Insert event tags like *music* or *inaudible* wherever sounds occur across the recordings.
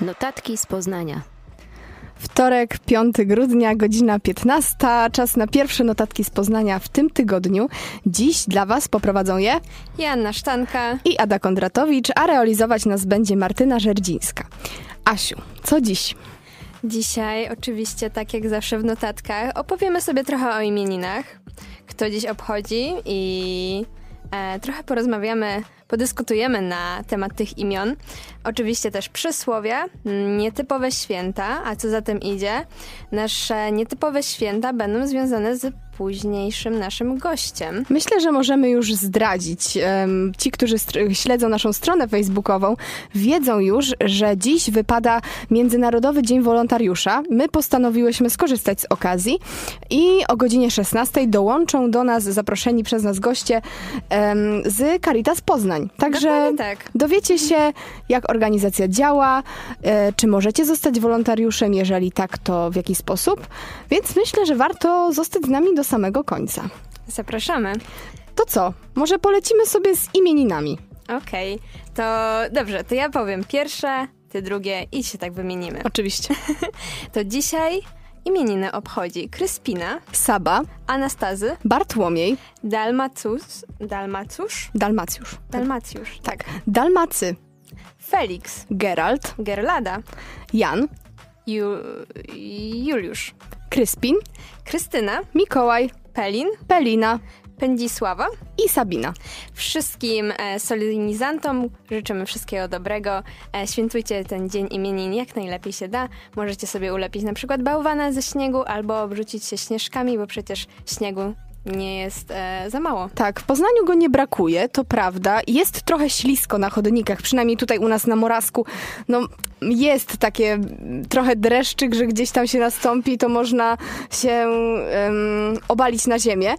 Notatki z Poznania. Wtorek, 5 grudnia, godzina 15. Czas na pierwsze notatki z Poznania w tym tygodniu. Dziś dla Was poprowadzą je Joanna Sztanka. i Ada Kondratowicz, a realizować nas będzie Martyna Żerdzińska. Asiu, co dziś? Dzisiaj, oczywiście, tak jak zawsze w notatkach, opowiemy sobie trochę o imieninach, kto dziś obchodzi i e, trochę porozmawiamy, podyskutujemy na temat tych imion. Oczywiście też przysłowia, nietypowe święta, a co za tym idzie, nasze nietypowe święta będą związane z późniejszym naszym gościem. Myślę, że możemy już zdradzić. Ci, którzy śledzą naszą stronę facebookową, wiedzą już, że dziś wypada Międzynarodowy Dzień Wolontariusza. My postanowiłyśmy skorzystać z okazji i o godzinie 16 dołączą do nas zaproszeni przez nas goście z Caritas Poznań. Także tak. dowiecie się, jak organizacja działa, e, czy możecie zostać wolontariuszem, jeżeli tak, to w jaki sposób. Więc myślę, że warto zostać z nami do samego końca. Zapraszamy. To co? Może polecimy sobie z imieninami. Okej, to dobrze, to ja powiem pierwsze, ty drugie i się tak wymienimy. Oczywiście. *laughs* To dzisiaj imieniny obchodzi Kryspina, Saba, Anastazy, Bartłomiej, Dalmacus, Dalmacusz, Dalmacjusz. Dalmacjusz, Tak. Dalmacy, Felix, Geralt, Gerlada, Jan, Ju, Juliusz, Kryspin, Krystyna, Mikołaj, Pelin, Pelina Pędzisława. i Sabina. Wszystkim e, solenizantom życzymy wszystkiego dobrego. E, świętujcie ten dzień imienin jak najlepiej się da. Możecie sobie ulepić na przykład bałwana ze śniegu albo obrzucić się śnieżkami, bo przecież śniegu nie jest e, za mało. Tak, w Poznaniu go nie brakuje, to prawda. Jest trochę ślisko na chodnikach, przynajmniej tutaj u nas na Moravsku. No, jest takie mm, trochę dreszczyk, że gdzieś tam się nastąpi, to można się em, obalić na ziemię.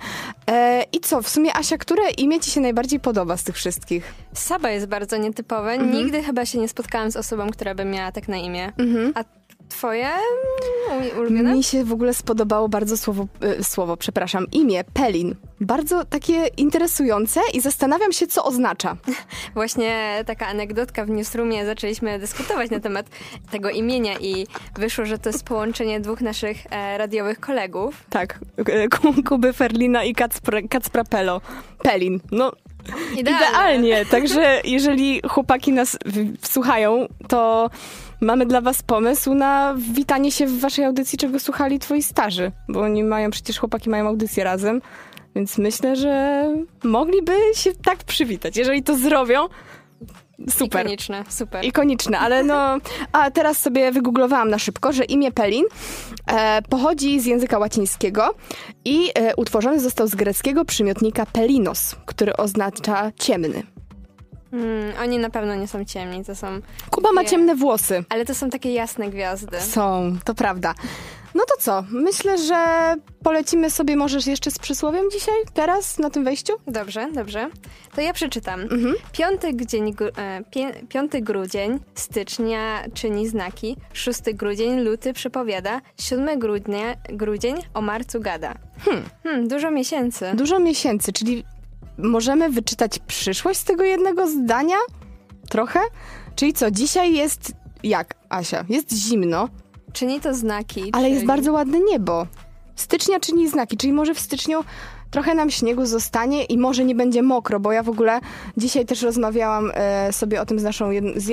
E, I co, w sumie Asia, które imię ci się najbardziej podoba z tych wszystkich? Saba jest bardzo nietypowe. Nigdy chyba się nie spotkałam z osobą, która by miała tak na imię. A twoje mm, ulubione? Mi się w ogóle spodobało bardzo słowo, e, słowo, przepraszam, imię Pelin. Bardzo takie interesujące i zastanawiam się, co oznacza. *laughs* Właśnie taka anegdotka w Newsroomie. Zaczęliśmy dyskutować na temat tego imienia i wyszło, że to jest połączenie dwóch naszych e, radiowych kolegów. Tak, e, *laughs* Ku- Kuby Ferlina i Kacpra, Kacpra Pelo. Pelin. No, Idealne. idealnie. Także jeżeli chłopaki nas w- słuchają, to mamy dla was pomysł na witanie się w waszej audycji, czego słuchali twoi starzy. Bo oni mają, przecież chłopaki mają audycję razem. Więc myślę, że mogliby się tak przywitać. Jeżeli to zrobią, super. Ikoniczne, super. Ikoniczne, ale no. A teraz sobie wygooglowałam na szybko, że imię Pelin e, pochodzi z języka łacińskiego i e, utworzony został z greckiego przymiotnika pelinos, który oznacza ciemny. Mm, oni na pewno nie są ciemni, to są... Kuba ma Nie. ciemne włosy. Ale to są takie jasne gwiazdy. Są, to prawda. No to co? Myślę, że polecimy sobie może jeszcze z przysłowiem dzisiaj, teraz, na tym wejściu? Dobrze, dobrze. To ja przeczytam. Mhm. Piąty, dzień, e, piąty grudzień stycznia czyni znaki, szósty grudzień luty przepowiada, siódmy grudnia, grudzień o marcu gada. Hmm. dużo miesięcy. Dużo miesięcy, czyli możemy wyczytać przyszłość z tego jednego zdania? Trochę? Czyli co, dzisiaj jest jak, Asia? Jest zimno, Czyni to znaki. ale czyli... jest bardzo ładne niebo. Stycznia czyni znaki, czyli może w styczniu trochę nam śniegu zostanie i może nie będzie mokro, bo ja w ogóle dzisiaj też rozmawiałam e, sobie o tym z, naszą,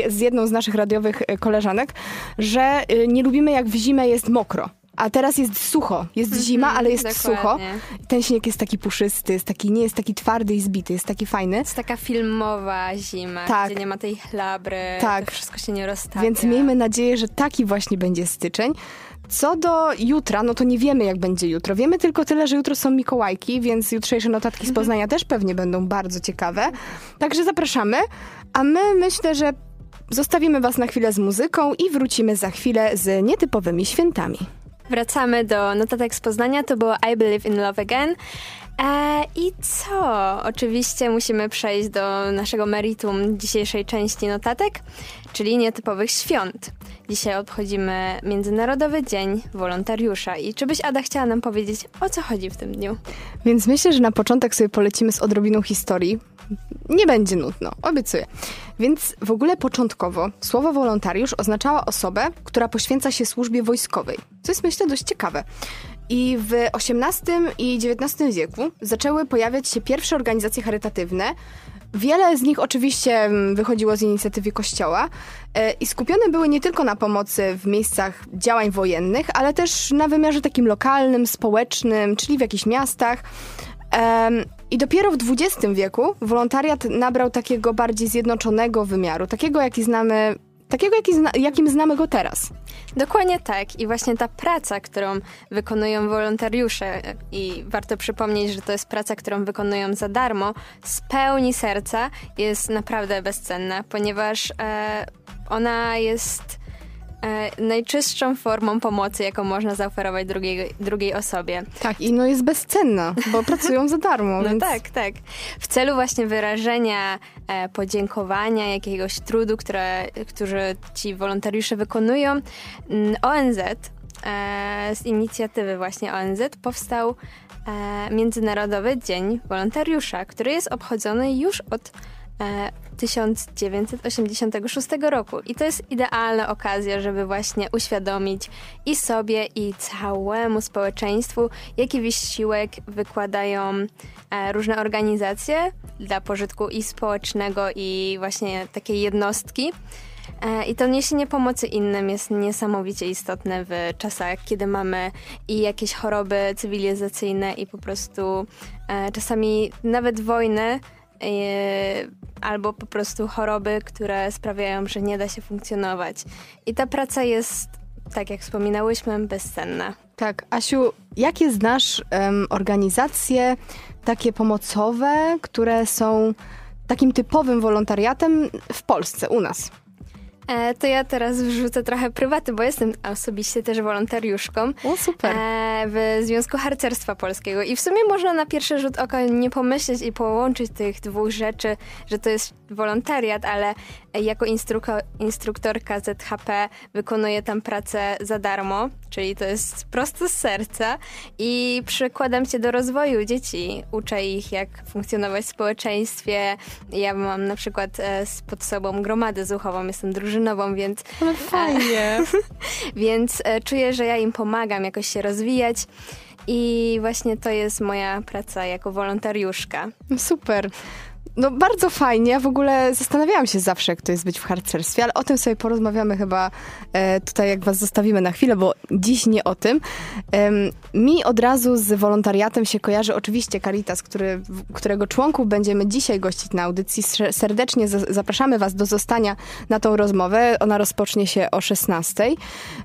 z jedną z naszych radiowych e, koleżanek, że e, nie lubimy jak w zimę jest mokro. A teraz jest sucho. Jest zima, ale jest sucho. dokładnie. Ten śnieg jest taki puszysty, jest taki, nie jest taki twardy i zbity, jest taki fajny. Jest taka filmowa zima, Tak. gdzie nie ma tej chlabry, Tak. wszystko się nie roztapia. Więc miejmy nadzieję, że taki właśnie będzie styczeń. Co do jutra, no to nie wiemy, jak będzie jutro. Wiemy tylko tyle, że jutro są Mikołajki, więc jutrzejsze notatki z Poznania też pewnie będą bardzo ciekawe. Także zapraszamy. A my myślę, że zostawimy Was na chwilę z muzyką i wrócimy za chwilę z nietypowymi świętami. Wracamy do notatek z Poznania, to było I Believe in Love Again. E, I co? Oczywiście musimy przejść do naszego meritum dzisiejszej części notatek, czyli nietypowych świąt. Dzisiaj obchodzimy Międzynarodowy Dzień Wolontariusza. I czy byś, Ada, chciała nam powiedzieć, o co chodzi w tym dniu? Więc myślę, że na początek sobie polecimy z odrobiną historii. Nie będzie nudno, obiecuję. Więc w ogóle początkowo słowo wolontariusz oznaczała osobę, która poświęca się służbie wojskowej, co jest myślę dość ciekawe. I w XVIII i XIX wieku zaczęły pojawiać się pierwsze organizacje charytatywne. Wiele z nich oczywiście mm, wychodziło z inicjatywy Kościoła e, i skupione były nie tylko na pomocy w miejscach działań wojennych, ale też na wymiarze takim lokalnym, społecznym, czyli w jakichś miastach. I dopiero w XX wieku wolontariat nabrał takiego bardziej zjednoczonego wymiaru, takiego jaki znamy takiego, jaki zna, jakim znamy go teraz. Dokładnie tak. I właśnie ta praca, którą wykonują wolontariusze, i warto przypomnieć, że to jest praca, którą wykonują za darmo, z pełni serca, jest naprawdę bezcenna, ponieważ e, ona jest e, najczystszą formą pomocy, jaką można zaoferować drugiej, drugiej osobie. Tak, i no jest bezcenna, bo *laughs* pracują za darmo. No więc... tak, tak. W celu właśnie wyrażenia e, podziękowania, jakiegoś trudu, które, którzy ci wolontariusze wykonują, mm, ONZ e, z inicjatywy właśnie ONZ powstał e, Międzynarodowy Dzień Wolontariusza, który jest obchodzony już od 1986 roku. I to jest idealna okazja, żeby właśnie uświadomić i sobie, i całemu społeczeństwu, jaki wysiłek wykładają e, różne organizacje dla pożytku i społecznego, i właśnie takiej jednostki. E, I to niesienie pomocy innym jest niesamowicie istotne w czasach, kiedy mamy i jakieś choroby cywilizacyjne, i po prostu e, czasami nawet wojny albo po prostu choroby, które sprawiają, że nie da się funkcjonować. I ta praca jest, tak jak wspominałyśmy, bezcenna. Tak, Asiu, jakie znasz um, organizacje takie pomocowe, które są takim typowym wolontariatem w Polsce, u nas? E, to ja teraz wrzucę trochę prywaty, bo jestem osobiście też wolontariuszką. O, super. E, w Związku Harcerstwa Polskiego. I w sumie można na pierwszy rzut oka nie pomyśleć i połączyć tych dwóch rzeczy, że to jest wolontariat, ale jako instruktorka ZHP wykonuję tam pracę za darmo, czyli to jest prosto z serca i przykładam się do rozwoju dzieci. Uczę ich, jak funkcjonować w społeczeństwie. Ja mam na przykład e, pod sobą gromadę zuchową, jestem drużynową, więc... Ale fajnie! *laughs* więc e, czuję, że ja im pomagam jakoś się rozwijać. I właśnie to jest moja praca jako wolontariuszka. Super. No bardzo fajnie. Ja w ogóle zastanawiałam się zawsze, jak to jest być w harcerstwie, ale o tym sobie porozmawiamy chyba e, tutaj, jak was zostawimy na chwilę, bo dziś nie o tym. E, mi od razu z wolontariatem się kojarzy oczywiście Caritas, który, którego członków będziemy dzisiaj gościć na audycji. Serdecznie zapraszamy was do zostania na tą rozmowę. Ona rozpocznie się o 16.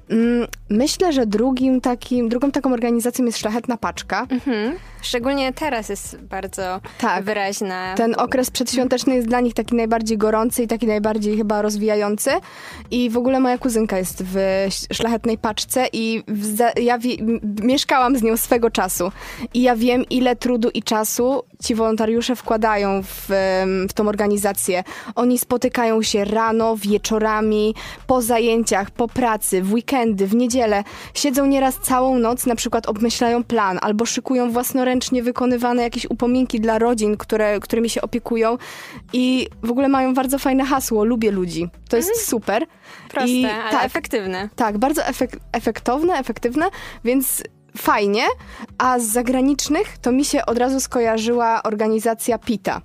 Mm, myślę, że drugim takim, drugą taką organizacją jest Szlachetna Paczka. Mhm. Szczególnie teraz jest bardzo tak. wyraźna. Ten okres przedświąteczny jest dla nich taki najbardziej gorący i taki najbardziej chyba rozwijający. I w ogóle moja kuzynka jest w szlachetnej paczce i ja mieszkałam z nią swego czasu. I ja wiem, ile trudu i czasu ci wolontariusze wkładają w, w tą organizację. Oni spotykają się rano, wieczorami, po zajęciach, po pracy, w weekendy, w niedzielę. Siedzą nieraz całą noc, na przykład obmyślają plan albo szykują własnoręcznie wykonywane jakieś upominki dla rodzin, które, którymi się opiekują i w ogóle mają bardzo fajne hasło, lubię ludzi. To jest mhm. super. Proste, I, ale tak, efektywne. Tak, bardzo efek efektowne, efektywne, więc fajnie, a z zagranicznych to mi się od razu skojarzyła organizacja PITA.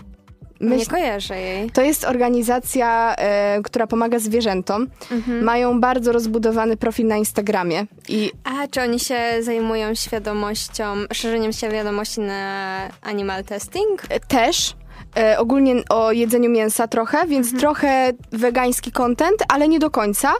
Myśl... Nie kojarzę jej. To jest organizacja, e, która pomaga zwierzętom. Mhm. Mają bardzo rozbudowany profil na Instagramie. I... A, czy oni się zajmują świadomością, szerzeniem świadomości na animal testing? E, też. E, ogólnie o jedzeniu mięsa trochę, więc mhm. trochę wegański content, ale nie do końca.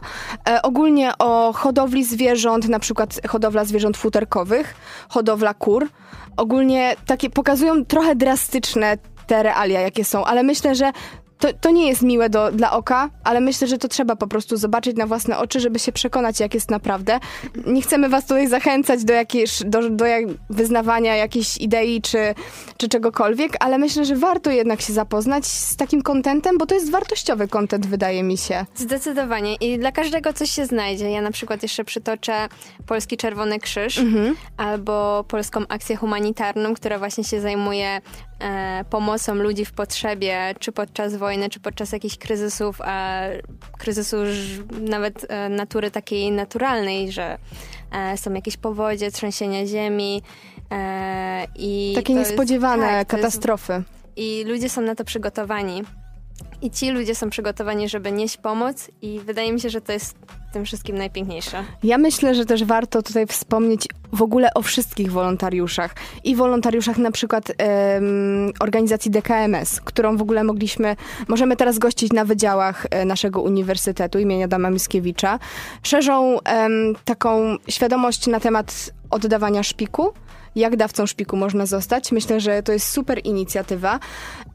E, ogólnie o hodowli zwierząt, na przykład hodowla zwierząt futerkowych, hodowla kur. Ogólnie takie pokazują trochę drastyczne te realia, jakie są, ale myślę, że to, to nie jest miłe do, dla oka, ale myślę, że to trzeba po prostu zobaczyć na własne oczy, żeby się przekonać, jak jest naprawdę. Nie chcemy was tutaj zachęcać do, jakiejś, do, do jak, wyznawania jakiejś idei czy, czy czegokolwiek, ale myślę, że warto jednak się zapoznać z takim kontentem, bo to jest wartościowy kontent, wydaje mi się. Zdecydowanie. I dla każdego coś się znajdzie. Ja na przykład jeszcze przytoczę Polski Czerwony Krzyż mhm. albo Polską Akcję Humanitarną, która właśnie się zajmuje pomocą ludzi w potrzebie, czy podczas wojny, czy podczas jakichś kryzysów, a kryzysu nawet e, natury takiej naturalnej, że e, są jakieś powodzie, trzęsienia ziemi. E, i Takie niespodziewane jest, tak, katastrofy. Jest, I ludzie są na to przygotowani. I ci ludzie są przygotowani, żeby nieść pomoc, i wydaje mi się, że to jest tym wszystkim najpiękniejsze. Ja myślę, że też warto tutaj wspomnieć w ogóle o wszystkich wolontariuszach i wolontariuszach na przykład organizacji DKMS, którą w ogóle mogliśmy, możemy teraz gościć na wydziałach e, naszego uniwersytetu imienia Dama Mickiewicza. Szerzą taką świadomość na temat oddawania szpiku, jak dawcą szpiku można zostać. Myślę, że to jest super inicjatywa.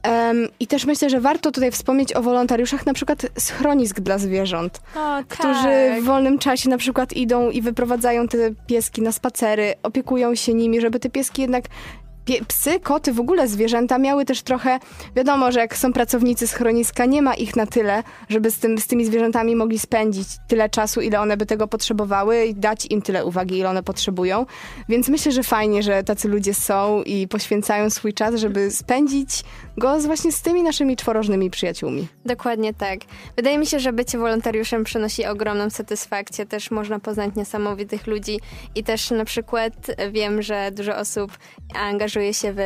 Um, I też myślę, że warto tutaj wspomnieć o wolontariuszach na przykład schronisk dla zwierząt, o, którzy tak. w wolnym czasie na przykład idą i wyprowadzają te pieski na spacery, opiekują się nimi, żeby te pieski jednak psy, koty, w ogóle zwierzęta miały też trochę, wiadomo, że jak są pracownicy schroniska, nie ma ich na tyle, żeby z, tym, z tymi zwierzętami mogli spędzić tyle czasu, ile one by tego potrzebowały i dać im tyle uwagi, ile one potrzebują. Więc myślę, że fajnie, że tacy ludzie są i poświęcają swój czas, żeby spędzić go z właśnie z tymi naszymi czworożnymi przyjaciółmi. Dokładnie tak. Wydaje mi się, że bycie wolontariuszem przynosi ogromną satysfakcję. Też można poznać niesamowitych ludzi i też na przykład wiem, że dużo osób angażuje się w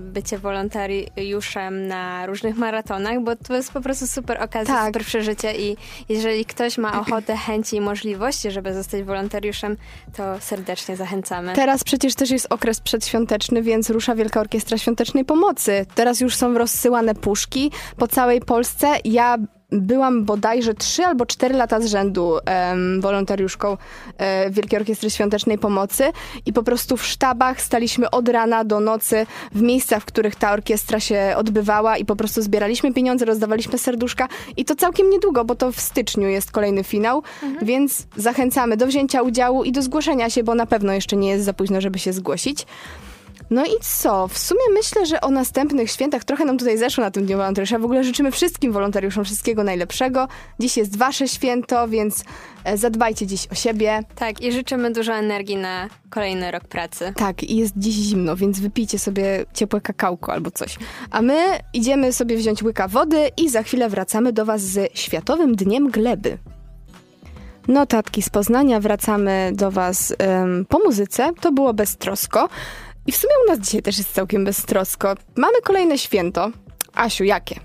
bycie wolontariuszem na różnych maratonach, bo to jest po prostu super okazja, tak. super przeżycie i jeżeli ktoś ma ochotę, *clears throat* chęci i możliwości, żeby zostać wolontariuszem, to serdecznie zachęcamy. Teraz przecież też jest okres przedświąteczny, więc rusza Wielka Orkiestra Świątecznej Pomocy. Teraz już są są rozsyłane puszki po całej Polsce. Ja byłam bodajże 3 albo 4 lata z rzędu wolontariuszką e, Wielkiej Orkiestry Świątecznej Pomocy i po prostu w sztabach staliśmy od rana do nocy w miejscach, w których ta orkiestra się odbywała i po prostu zbieraliśmy pieniądze, rozdawaliśmy serduszka i to całkiem niedługo, bo to w styczniu jest kolejny finał, mhm. więc zachęcamy do wzięcia udziału i do zgłoszenia się, bo na pewno jeszcze nie jest za późno, żeby się zgłosić. No i co? W sumie myślę, że o następnych świętach trochę nam tutaj zeszło na tym Dniu Wolontariusza. W ogóle życzymy wszystkim wolontariuszom wszystkiego najlepszego. Dziś jest wasze święto, więc e, zadbajcie dziś o siebie. Tak, i życzymy dużo energii na kolejny rok pracy. Tak, i jest dziś zimno, więc wypijcie sobie ciepłe kakałko albo coś. A my idziemy sobie wziąć łyka wody i za chwilę wracamy do was z Światowym Dniem Gleby. Notatki z Poznania, wracamy do Was um, po muzyce. To było beztrosko. I w sumie u nas dzisiaj też jest całkiem beztrosko. Mamy kolejne święto. Asiu, jakie?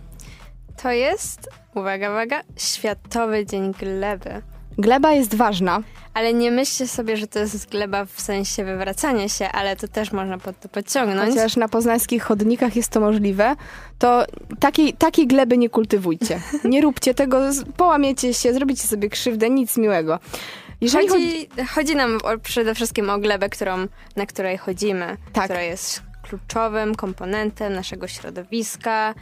To jest, uwaga, uwaga, Światowy Dzień Gleby. Gleba jest ważna. Ale nie myślcie sobie, że to jest gleba w sensie wywracania się, ale to też można pod to podciągnąć. Chociaż na poznańskich chodnikach jest to możliwe, to takiej, takiej gleby nie kultywujcie. Nie róbcie tego, połamiecie się, zrobicie sobie krzywdę, nic miłego. Jeżeli chodzi, chodzi nam o, przede wszystkim o glebę, którą, na której chodzimy, tak. która jest kluczowym komponentem naszego środowiska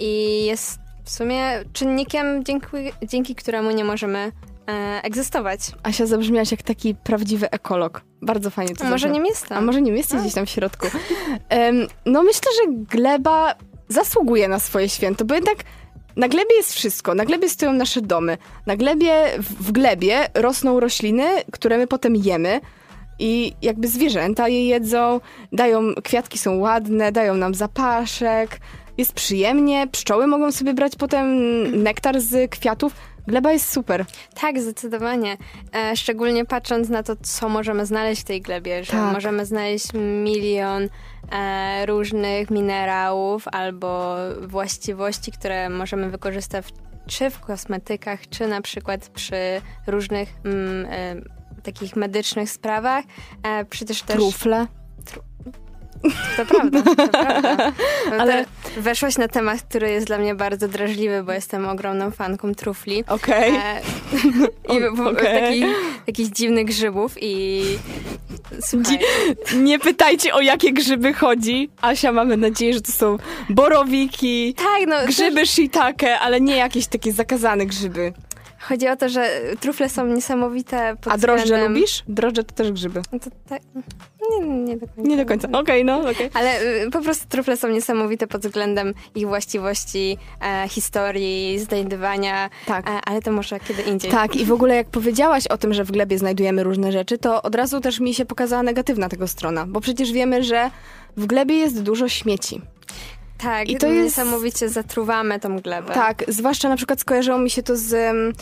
i jest w sumie czynnikiem, dzięki, dzięki któremu nie możemy e, egzystować. Asia zabrzmiałaś jak taki prawdziwy ekolog. Bardzo fajnie to A może nie jestem. A może nie jesteś gdzieś tam w środku. Um, no myślę, że gleba zasługuje na swoje święto, bo jednak na glebie jest wszystko. Na glebie stoją nasze domy. Na glebie, w glebie rosną rośliny, które my potem jemy. I jakby zwierzęta je jedzą, dają, kwiatki są ładne, dają nam zapaszek, jest przyjemnie, pszczoły mogą sobie brać potem nektar z kwiatów. Gleba jest super. Tak, zdecydowanie. E, szczególnie patrząc na to, co możemy znaleźć w tej glebie, że tak. możemy znaleźć milion e, różnych minerałów albo właściwości, które możemy wykorzystać czy w kosmetykach, czy na przykład przy różnych mm, e, takich medycznych sprawach. E, przecież też... Trufle. To prawda, to prawda. *laughs* Ale weszłaś na temat, który jest dla mnie bardzo drażliwy, bo jestem ogromną fanką trufli. Okej. Okay. E, I *laughs* okay. takich, takich dziwnych grzybów i Słuchaj, Nie pytajcie o jakie grzyby chodzi. Asia, mamy nadzieję, że to są borowiki, tak, no grzyby shiitake, ale nie jakieś takie zakazane grzyby. Chodzi o to, że trufle są niesamowite pod A drożdże względem... lubisz? Drożdże to też grzyby. No to tak... Nie, nie do końca. Nie do końca. Okej, no, okej. Ale y, po prostu trufle są niesamowite pod względem ich właściwości, e, historii, znajdywania, Tak. e, ale to może kiedy indziej. Tak, i w ogóle jak powiedziałaś o tym, że w glebie znajdujemy różne rzeczy, to od razu też mi się pokazała negatywna tego strona, bo przecież wiemy, że w glebie jest dużo śmieci. Tak, I to jest- niesamowicie zatruwamy tą glebę. Tak, zwłaszcza na przykład skojarzyło mi się to z... em,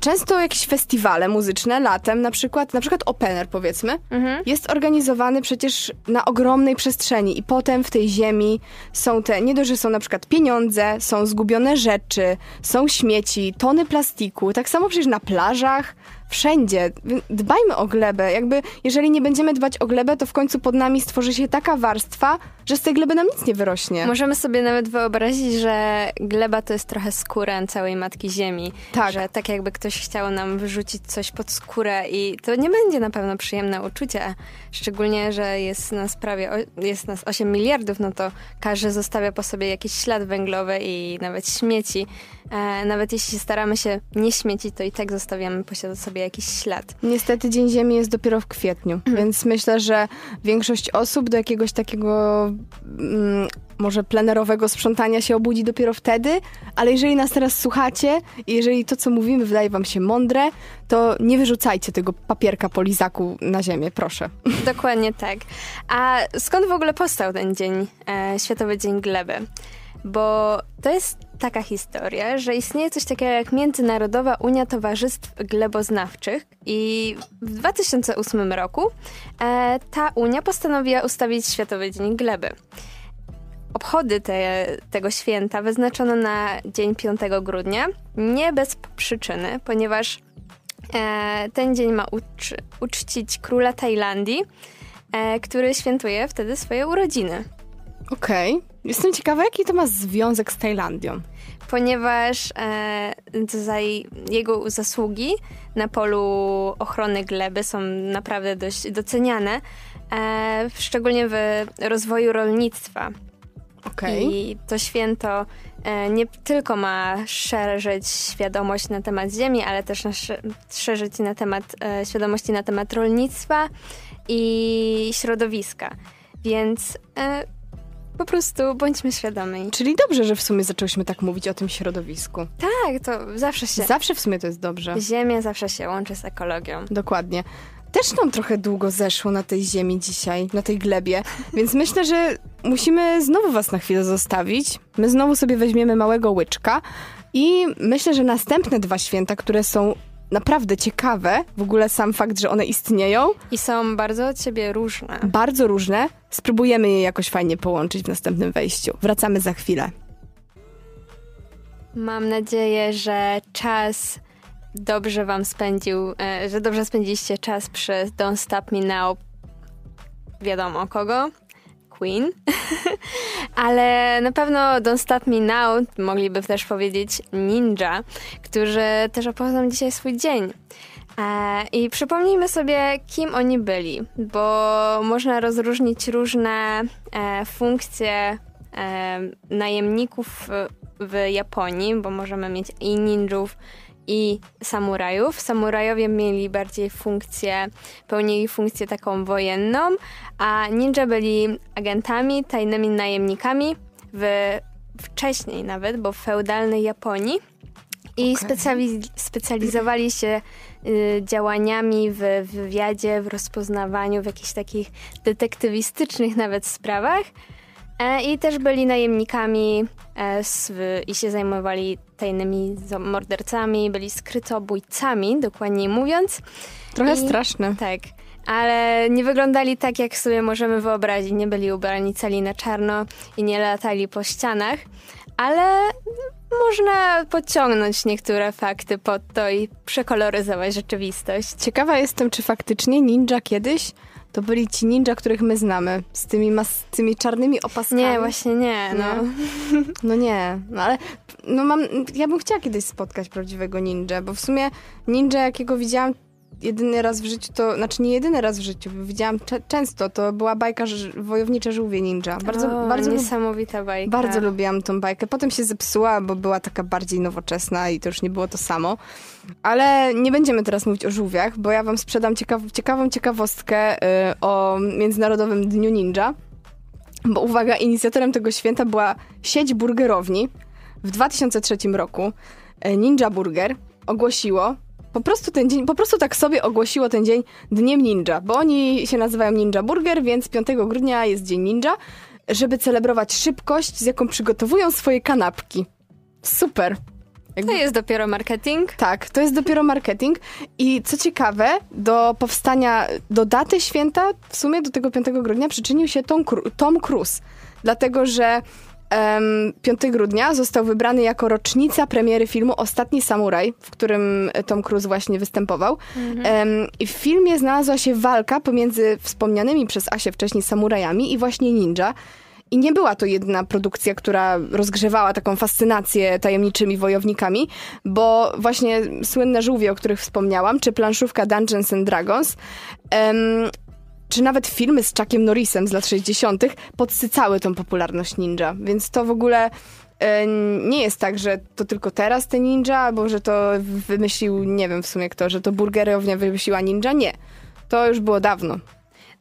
Często jakieś festiwale muzyczne latem, na przykład, na przykład opener powiedzmy, Mhm. jest organizowany przecież na ogromnej przestrzeni i potem w tej ziemi są te, nie dość, że są na przykład pieniądze, są zgubione rzeczy, są śmieci, tony plastiku, tak samo przecież na plażach, wszędzie. Dbajmy o glebę, jakby jeżeli nie będziemy dbać o glebę, to w końcu pod nami stworzy się taka warstwa, że z tej gleby nam nic nie wyrośnie. Możemy sobie nawet wyobrazić, że gleba to jest trochę skóra całej Matki Ziemi. Tak. Że tak jakby ktoś chciał nam wyrzucić coś pod skórę i to nie będzie na pewno przyjemne uczucie. Szczególnie, że jest nas prawie, jest nas 8 miliardów, no to każdy zostawia po sobie jakiś ślad węglowy i nawet śmieci. E, nawet jeśli staramy się nie śmiecić, to i tak zostawiamy po sobie jakiś ślad. Niestety Dzień Ziemi jest dopiero w kwietniu, więc myślę, że większość osób do jakiegoś takiego mm, może plenerowego sprzątania się obudzi dopiero wtedy, ale jeżeli nas teraz słuchacie i jeżeli to, co mówimy, wydaje wam się mądre, to nie wyrzucajcie tego papierka po lizaku na ziemię, proszę. *laughs* Dokładnie tak. A skąd w ogóle powstał ten dzień, e, Światowy Dzień Gleby? Bo to jest taka historia, że istnieje coś takiego jak Międzynarodowa Unia Towarzystw Gleboznawczych i w 2008 roku e, ta Unia postanowiła ustawić Światowy Dzień Gleby. Obchody te, tego święta wyznaczono na dzień 5 grudnia, nie bez przyczyny, ponieważ E, ten dzień ma ucz- uczcić króla Tajlandii, e, który świętuje wtedy swoje urodziny. Okej. Jestem ciekawa, jaki to ma związek z Tajlandią. Ponieważ e, za jego zasługi na polu ochrony gleby są naprawdę dość doceniane, e, szczególnie w rozwoju rolnictwa. Okej. I to święto e, nie tylko ma szerzyć świadomość na temat ziemi, ale też na szerzyć na temat, e, świadomości na temat rolnictwa i środowiska. Więc e, po prostu bądźmy świadomi. Czyli dobrze, że w sumie zaczęłyśmy tak mówić o tym środowisku. Tak, to zawsze się... Zawsze w sumie to jest dobrze. Ziemia zawsze się łączy z ekologią. Dokładnie. Też nam trochę długo zeszło na tej ziemi dzisiaj, na tej glebie, *laughs* więc myślę, że musimy znowu was na chwilę zostawić. My znowu sobie weźmiemy małego łyczka i myślę, że następne dwa święta, które są naprawdę ciekawe, w ogóle sam fakt, że one istnieją, I są bardzo od siebie różne. bardzo różne, spróbujemy je jakoś fajnie połączyć w następnym wejściu. Wracamy za chwilę. Mam nadzieję, że czas dobrze wam spędził, e, że dobrze spędziliście czas przy Don't Stop Me Now. Wiadomo kogo? Queen. *laughs* Ale na pewno Don't Stop Me Now mogliby też powiedzieć Ninja, którzy też obchodzą dzisiaj swój dzień. E, I przypomnijmy sobie, kim oni byli, bo można rozróżnić różne e, funkcje e, najemników w Japonii, bo możemy mieć i ninjów, i samurajów. Samurajowie mieli bardziej funkcję, pełnili funkcję taką wojenną, a ninja byli agentami, tajnymi najemnikami w, wcześniej nawet, bo w feudalnej Japonii. I specjali- specjalizowali się y, działaniami w wywiadzie, w rozpoznawaniu, w jakichś takich detektywistycznych nawet sprawach. E, I też byli najemnikami e, z, i się zajmowali tajnymi mordercami, byli skrytobójcami, dokładniej mówiąc. Trochę I- straszne. Tak, ale nie wyglądali tak, jak sobie możemy wyobrazić. Nie byli ubrani cali na czarno i nie latali po ścianach, ale można podciągnąć niektóre fakty pod to i przekoloryzować rzeczywistość. Ciekawa jestem, czy faktycznie ninja kiedyś to byli ci ninja, których my znamy, z tymi, mas- tymi czarnymi opaskami. Nie, właśnie nie, no. *laughs* No nie, no ale no mam, ja bym chciała kiedyś spotkać prawdziwego ninja, bo w sumie ninja, jakiego widziałam, jedyny raz w życiu to, znaczy nie jedyny raz w życiu, widziałam często, to była bajka Wojownicze Żółwie Ninja. Bardzo, o, bardzo niesamowita bajka. Bardzo lubiłam tą bajkę. Potem się zepsuła, bo była taka bardziej nowoczesna i to już nie było to samo. Ale nie będziemy teraz mówić o żółwiach, bo ja wam sprzedam ciekaw ciekawą ciekawostkę y, o Międzynarodowym Dniu Ninja. Bo uwaga, inicjatorem tego święta była sieć burgerowni. W 2003 roku y, Ninja Burger ogłosiło, po prostu ten dzień, po prostu tak sobie ogłosiło ten dzień Dniem Ninja, bo oni się nazywają Ninja Burger, więc 5 grudnia jest Dzień Ninja, żeby celebrować szybkość, z jaką przygotowują swoje kanapki. Super. Jakby... To jest dopiero marketing? Tak, to jest dopiero marketing. I co ciekawe, do powstania, do daty święta, w sumie do tego 5 grudnia przyczynił się Tom, Tom Cruise. Dlatego, że 5 grudnia został wybrany jako rocznica premiery filmu Ostatni Samuraj, w którym Tom Cruise właśnie występował. Mhm. w filmie znalazła się walka pomiędzy wspomnianymi przez Asię wcześniej samurajami i właśnie ninja. I nie była to jedna produkcja, która rozgrzewała taką fascynację tajemniczymi wojownikami, bo właśnie słynne żółwie, o których wspomniałam, czy planszówka Dungeons and Dragons, czy nawet filmy z Chuckiem Norrisem z lat 60. podsycały tą popularność ninja. Więc to w ogóle e, nie jest tak, że to tylko teraz te ninja, albo że to wymyślił, nie wiem w sumie kto, że to burgerownia wymyśliła ninja. Nie. To już było dawno.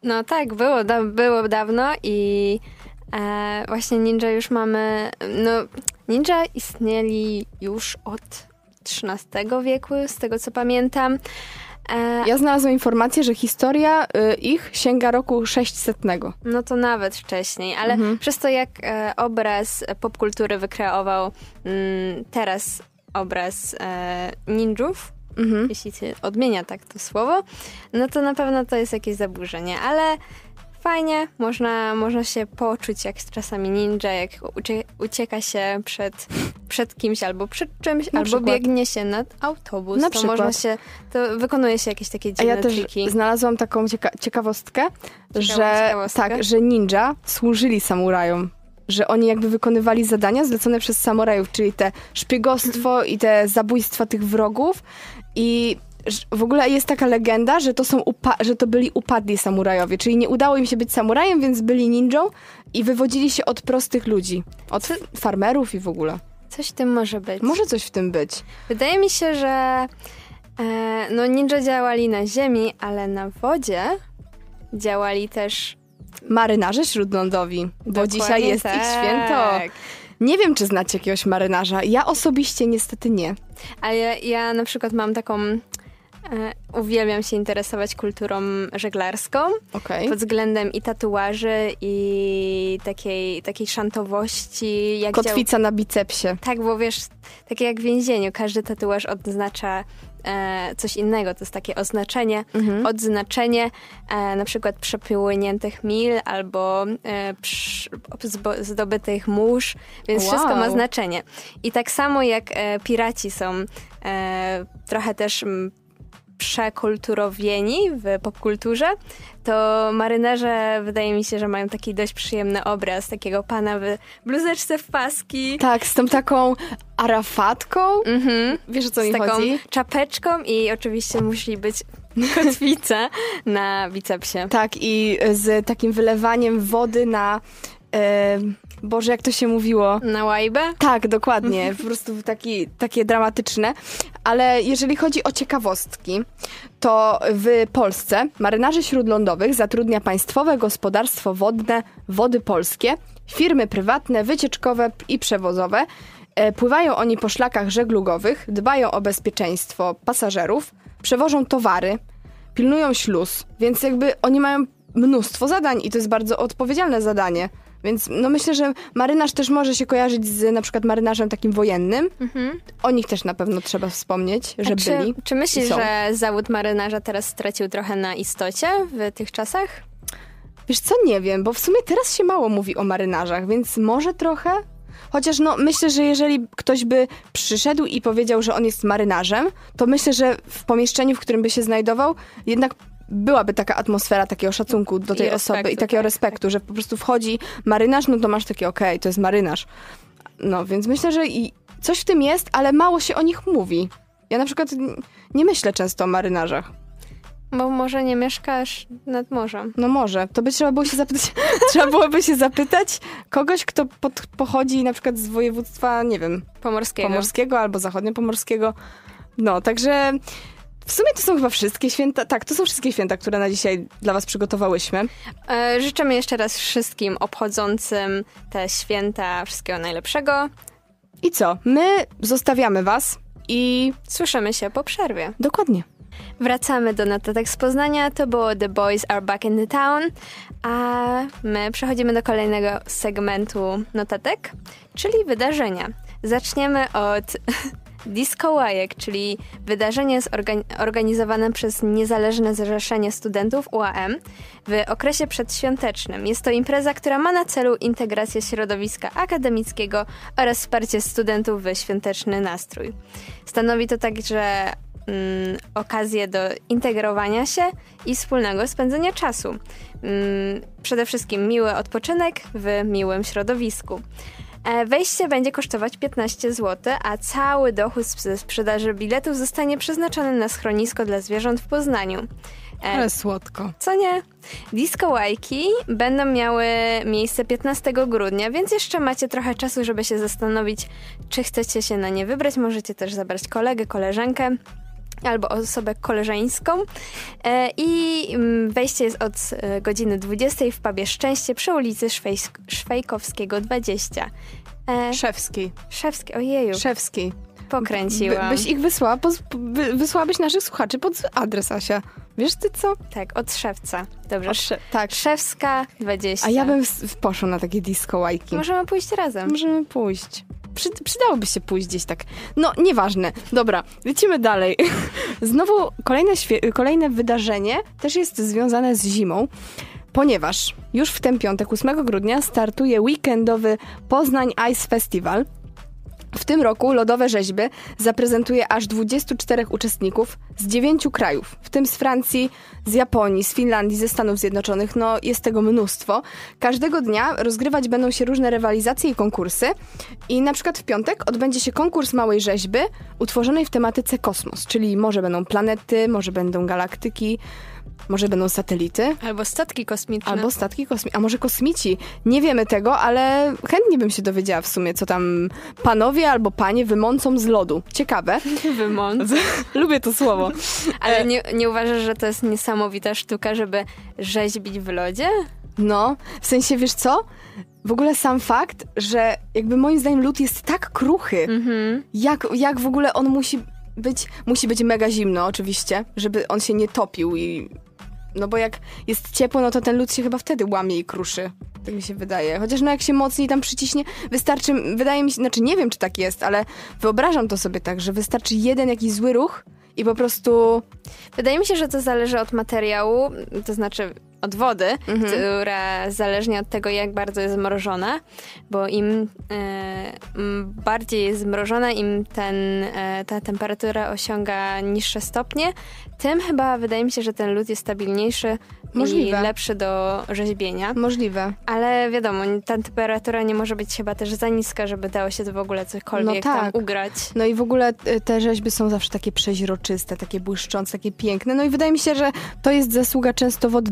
No tak, było, da było dawno i e, właśnie ninja już mamy. No, ninja istnieli już od XIII wieku, z tego co pamiętam. E, ja znalazłam informację, że historia y, ich sięga roku 600. No to nawet wcześniej, ale mhm. przez to jak e, obraz popkultury wykreował mm, teraz obraz e, ninjów, mhm. jeśli się odmienia tak to słowo, no to na pewno to jest jakieś zaburzenie, ale fajnie, można, można się poczuć jak czasami ninja, jak ucie, ucieka się przed, przed kimś albo przed czymś, na albo przykład. biegnie się nad autobus. Na to przykład. można się, to wykonuje się jakieś takie dziwne A ja też triki. znalazłam taką cieka ciekawostkę, że tak, że ninja służyli samurajom że oni jakby wykonywali zadania zlecone przez samurajów, czyli te szpiegostwo i te zabójstwa tych wrogów i w ogóle jest taka legenda, że to, są że to byli upadli samurajowie, czyli nie udało im się być samurajem, więc byli ninją i wywodzili się od prostych ludzi, od Co? farmerów i w ogóle. Coś w tym może być. Może coś w tym być. Wydaje mi się, że e, no ninja działali na ziemi, ale na wodzie działali też marynarze śródlądowi, bo Dokładnie dzisiaj jest tak. ich święto. Nie wiem, czy znacie jakiegoś marynarza. Ja osobiście niestety nie. Ale ja, ja na przykład mam taką uwielbiam się interesować kulturą żeglarską okay. pod względem i tatuaży, i takiej, takiej szantowości. Jak Kotwica dział... na bicepsie. Tak, bo wiesz, takie jak w więzieniu, każdy tatuaż odznacza e, coś innego. To jest takie oznaczenie, mhm. odznaczenie e, na przykład przepłyniętych mil albo e, przy, zdobytych mórz, więc wow. wszystko ma znaczenie. I tak samo jak e, piraci są e, trochę też przekulturowieni w popkulturze, to marynarze wydaje mi się, że mają taki dość przyjemny obraz takiego pana w bluzeczce w paski. Tak, z tą taką arafatką. Mhm. Wiesz o co z mi taką chodzi? czapeczką i oczywiście musi być *laughs* kotwica na bicepsie. Tak, i z takim wylewaniem wody na Boże, jak to się mówiło? Na łajbę? Tak, dokładnie. Po prostu taki, takie dramatyczne. Ale jeżeli chodzi o ciekawostki, to w Polsce marynarzy śródlądowych zatrudnia Państwowe Gospodarstwo Wodne Wody Polskie, firmy prywatne, wycieczkowe i przewozowe. E, pływają oni po szlakach żeglugowych, dbają o bezpieczeństwo pasażerów, przewożą towary, pilnują śluz, więc jakby oni mają mnóstwo zadań i to jest bardzo odpowiedzialne zadanie. Więc no myślę, że marynarz też może się kojarzyć z na przykład marynarzem takim wojennym. Mhm. O nich też na pewno trzeba wspomnieć, że czy, byli. Czy myślisz, że zawód marynarza teraz stracił trochę na istocie w tych czasach? Wiesz co, nie wiem, bo w sumie teraz się mało mówi o marynarzach, więc może trochę? Chociaż no, myślę, że jeżeli ktoś by przyszedł i powiedział, że on jest marynarzem, to myślę, że w pomieszczeniu, w którym by się znajdował, jednak byłaby taka atmosfera takiego szacunku do tej I osoby respektu, i takiego tak, respektu, tak. że po prostu wchodzi marynarz, no to masz takie okej, okay, to jest marynarz. No, więc myślę, że i coś w tym jest, ale mało się o nich mówi. Ja na przykład nie myślę często o marynarzach. Bo może nie mieszkasz nad morzem. No może. To by trzeba było się zapytać, *laughs* trzeba byłoby się zapytać kogoś, kto pod, pochodzi na przykład z województwa, nie wiem, Pomorskiego. pomorskiego albo zachodniopomorskiego. No, także w sumie to są chyba wszystkie święta. Tak, to są wszystkie święta, które na dzisiaj dla was przygotowałyśmy. E, życzymy jeszcze raz wszystkim obchodzącym te święta wszystkiego najlepszego. I co? My zostawiamy was i Słyszymy się po przerwie. dokładnie. Wracamy do notatek z Poznania. To było The Boys Are Back in the Town. A my przechodzimy do kolejnego segmentu notatek, czyli wydarzenia. Zaczniemy od *laughs* Disco Łajek, czyli wydarzenie zorgan- organizowane przez Niezależne Zrzeszenie Studentów UAM w okresie przedświątecznym. Jest to impreza, która ma na celu integrację środowiska akademickiego oraz wsparcie studentów w świąteczny nastrój. Stanowi to także mm, okazję do integrowania się i wspólnego spędzenia czasu. Mm, przede wszystkim miły odpoczynek w miłym środowisku. E, Wejście będzie kosztować 15 zł, a cały dochód ze sprzedaży biletów zostanie przeznaczony na schronisko dla zwierząt w Poznaniu. E, słodko. co nie? Disco Łajki będą miały miejsce 15 grudnia, więc jeszcze macie trochę czasu, żeby się zastanowić, czy chcecie się na nie wybrać. Możecie też zabrać kolegę, koleżankę albo osobę koleżeńską. E, I mm, wejście jest od e, godziny 20 w pubie Szczęście przy ulicy Szwejsk- Szwejkowskiego 20. E, Szewskiej. Szewski, ojeju, Szewskiej. pokręciłam. By, byś ich wysłała, poz, wy, wysłałabyś naszych słuchaczy pod adres, Asia. Wiesz ty co? Tak, od Szewca. Dobrze, Od Sze- tak. Szewska 20. A ja bym w, w poszła na takie disco łajki. Możemy pójść razem. Możemy pójść. Przy, przydałoby się pójść gdzieś tak. No, nieważne. Dobra, lecimy dalej. *laughs* Znowu kolejne, kolejne wydarzenie też jest związane z zimą, ponieważ już w ten piątek, 8 grudnia, startuje weekendowy Poznań Ice Festival. W tym roku lodowe rzeźby zaprezentuje aż 24 uczestników z 9 krajów, w tym z Francji, z Japonii, z Finlandii, ze Stanów Zjednoczonych. No, jest tego mnóstwo. Każdego dnia rozgrywać będą się różne rywalizacje i konkursy. I na przykład w piątek odbędzie się konkurs małej rzeźby utworzonej w tematyce kosmos, czyli może będą planety, może będą galaktyki, może będą satelity. Albo statki kosmiczne. Albo statki kosmiczne, a może kosmici. Nie wiemy tego, ale chętnie bym się dowiedziała w sumie, co tam panowie albo panie wymącą z lodu. Ciekawe. *laughs* wymąc. *laughs* Lubię to słowo. Ale nie, nie uważasz, że to jest niesamowita sztuka, żeby rzeźbić w lodzie? No, w sensie, wiesz co? W ogóle sam fakt, że jakby moim zdaniem lód jest tak kruchy, jak, jak w ogóle on musi być, musi być mega zimno oczywiście, żeby on się nie topił i... No bo jak jest ciepło, no to ten lód się chyba wtedy łamie i kruszy. Tak mi się wydaje. Chociaż no jak się mocniej tam przyciśnie, wystarczy, wydaje mi się, znaczy nie wiem czy tak jest, ale wyobrażam to sobie tak, że wystarczy jeden jakiś zły ruch i po prostu... Wydaje mi się, że to zależy od materiału, to znaczy od wody, która zależnie od tego, jak bardzo jest zmrożona, bo im, e, bardziej jest zmrożona, im ten, e, ta temperatura osiąga niższe stopnie, tym chyba wydaje mi się, że ten lód jest stabilniejszy Możliwe. i lepszy do rzeźbienia. Możliwe. Ale wiadomo, ta temperatura nie może być chyba też za niska, żeby dało się to w ogóle cokolwiek No tak. tam ugrać. No i w ogóle y, te rzeźby są zawsze takie przeźroczyste, takie błyszczące, takie piękne. No i wydaje mi się, że to jest zasługa często wody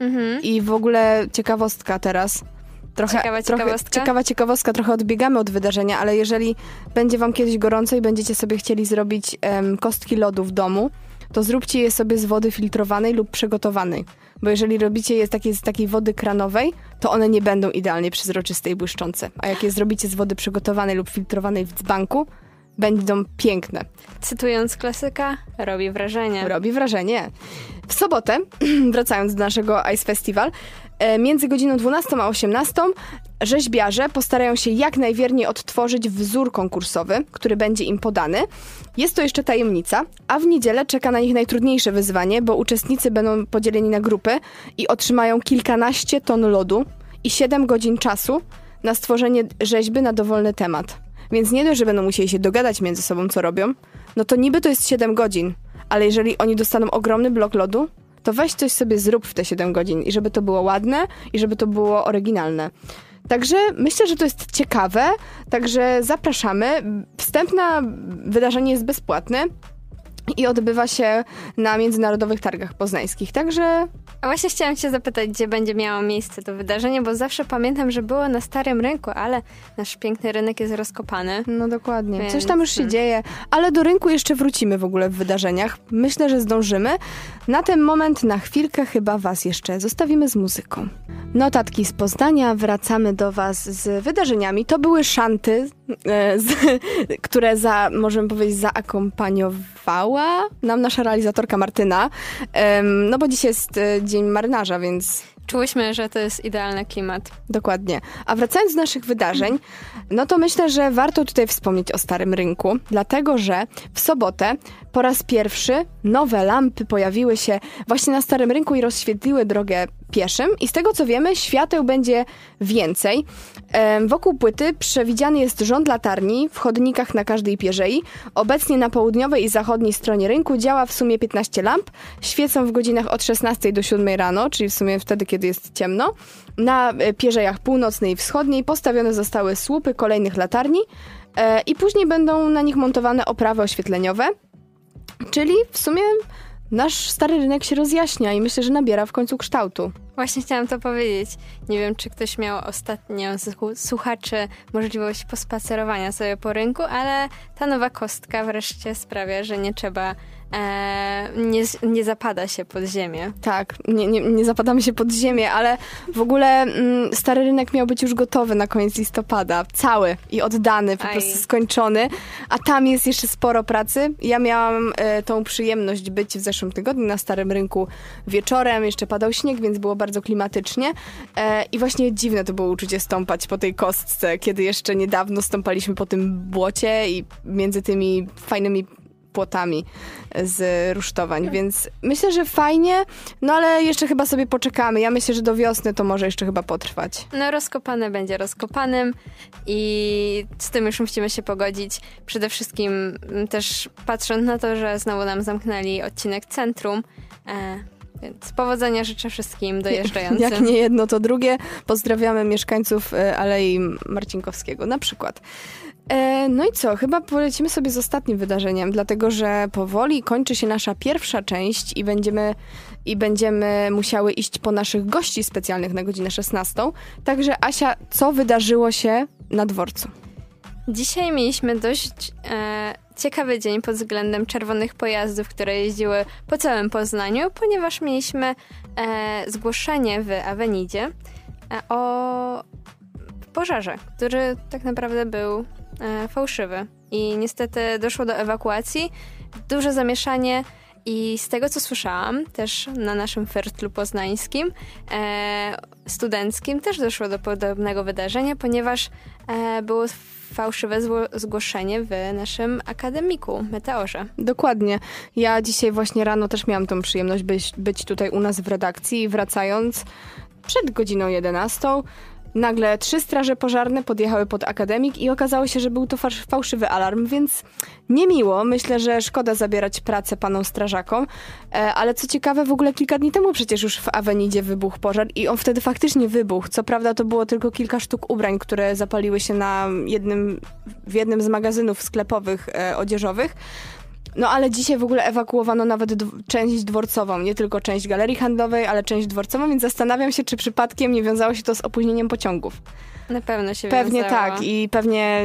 Mhm. I w ogóle ciekawostka teraz. Trochę, Ciekawa trochę, ciekawostka? ciekawa ciekawostka, trochę odbiegamy od wydarzenia, ale jeżeli będzie wam kiedyś gorąco i będziecie sobie chcieli zrobić em, kostki lodu w domu, to zróbcie je sobie z wody filtrowanej lub przygotowanej. Bo jeżeli robicie je z takiej, z takiej wody kranowej, to one nie będą idealnie przezroczyste i błyszczące. A jak je zrobicie z wody przygotowanej lub filtrowanej w dzbanku, będą piękne. Cytując klasyka, robi wrażenie. Robi wrażenie. W sobotę, *clears throat* wracając do naszego Ice Festival, e, między godziną 12 a 18 rzeźbiarze postarają się jak najwierniej odtworzyć wzór konkursowy, który będzie im podany. Jest to jeszcze tajemnica, a w niedzielę czeka na nich najtrudniejsze wyzwanie, bo uczestnicy będą podzieleni na grupy i otrzymają kilkanaście ton lodu i 7 godzin czasu na stworzenie rzeźby na dowolny temat. Więc nie dość, że będą musieli się dogadać między sobą, co robią, no to niby to jest 7 godzin, ale jeżeli oni dostaną ogromny blok lodu, to weź coś sobie zrób w te 7 godzin i żeby to było ładne i żeby to było oryginalne. Także myślę, że to jest ciekawe, także zapraszamy. Wstęp na wydarzenie jest bezpłatny. i odbywa się na Międzynarodowych Targach Poznańskich. Także A właśnie chciałam cię zapytać, gdzie będzie miało miejsce to wydarzenie, bo zawsze pamiętam, że było na Starym Rynku, ale nasz piękny rynek jest rozkopany. No dokładnie. Więc, Coś tam już się hmm. dzieje, ale do rynku jeszcze wrócimy w ogóle w wydarzeniach. Myślę, że zdążymy. Na ten moment, na chwilkę chyba was jeszcze zostawimy z muzyką. Notatki z Poznania, wracamy do was z wydarzeniami. To były szanty, e, z, *laughs* które za, możemy powiedzieć, zaakompaniowała nam nasza realizatorka Martyna. No bo dziś jest e, Dzień Marynarza, więc Czułyśmy, że to jest idealny klimat. Dokładnie. A wracając do naszych wydarzeń, no to myślę, że warto tutaj wspomnieć o Starym Rynku, dlatego że w sobotę po raz pierwszy nowe lampy pojawiły się właśnie na Starym Rynku i rozświetliły drogę pieszym. I z tego co wiemy, świateł będzie więcej. Wokół płyty przewidziany jest rząd latarni w chodnikach na każdej pierzei. Obecnie na południowej i zachodniej stronie rynku działa w sumie 15 lamp. Świecą w godzinach od 16 do 7 rano, czyli w sumie wtedy, kiedy jest ciemno. Na e, pierzejach północnej i wschodniej postawione zostały słupy kolejnych latarni e, i później będą na nich montowane oprawy oświetleniowe. Czyli w sumie nasz stary rynek się rozjaśnia i myślę, że nabiera w końcu kształtu. Właśnie chciałam to powiedzieć. Nie wiem, czy ktoś miał ostatnio z słu- słuchaczy możliwość pospacerowania sobie po rynku, ale ta nowa kostka wreszcie sprawia, że nie trzeba, e, nie, nie zapada się pod ziemię. Tak, nie, nie, nie zapadamy się pod ziemię, ale w ogóle mm, stary rynek miał być już gotowy na koniec listopada. Cały i oddany, po Aj. prostu skończony. A tam jest jeszcze sporo pracy. Ja miałam e, tą przyjemność być w zeszłym tygodniu na starym rynku wieczorem. Jeszcze padał śnieg, więc było bardzo klimatycznie. E, I właśnie dziwne to było uczucie stąpać po tej kostce, kiedy jeszcze niedawno stąpaliśmy po tym błocie i między tymi fajnymi płotami z rusztowań, więc myślę, że fajnie, no ale jeszcze chyba sobie poczekamy. Ja myślę, że do wiosny to może jeszcze chyba potrwać. No, rozkopane będzie rozkopanym i z tym już musimy się pogodzić. Przede wszystkim też patrząc na to, że znowu nam zamknęli odcinek centrum. E, więc powodzenia życzę wszystkim dojeżdżającym. Jak nie jedno, to drugie. Pozdrawiamy mieszkańców e, Alei Marcinkowskiego na przykład. E, No i co? Chyba polecimy sobie z ostatnim wydarzeniem, dlatego że powoli kończy się nasza pierwsza część i będziemy, i będziemy musiały iść po naszych gości specjalnych na godzinę 16. Także Asia, co wydarzyło się na dworcu? Dzisiaj mieliśmy dość e, ciekawy dzień pod względem czerwonych pojazdów, które jeździły po całym Poznaniu, ponieważ mieliśmy e, zgłoszenie w Awenidzie e, o pożarze, który tak naprawdę był fałszywy. I niestety doszło do ewakuacji, duże zamieszanie i z tego co słyszałam, też na naszym fertlu poznańskim, e, studenckim, też doszło do podobnego wydarzenia, ponieważ e, było fałszywe zgłoszenie w naszym akademiku, Meteorze. Dokładnie. Ja dzisiaj właśnie rano też miałam tą przyjemność być, być tutaj u nas w redakcji wracając przed godziną 11 nagle trzy straże pożarne podjechały pod akademik i okazało się, że był to fałszywy alarm, więc niemiło. Myślę, że szkoda zabierać pracę panom strażakom, e, ale co ciekawe, w ogóle kilka dni temu przecież już w Awenidzie wybuchł pożar i on wtedy faktycznie wybuchł. Co prawda to było tylko kilka sztuk ubrań, które zapaliły się na jednym, w jednym z magazynów sklepowych e, odzieżowych. No ale dzisiaj w ogóle ewakuowano nawet część dworcową, nie tylko część galerii handlowej, ale część dworcową, więc zastanawiam się, czy przypadkiem nie wiązało się to z opóźnieniem pociągów. Na pewno się Pewnie wiązało. tak i pewnie,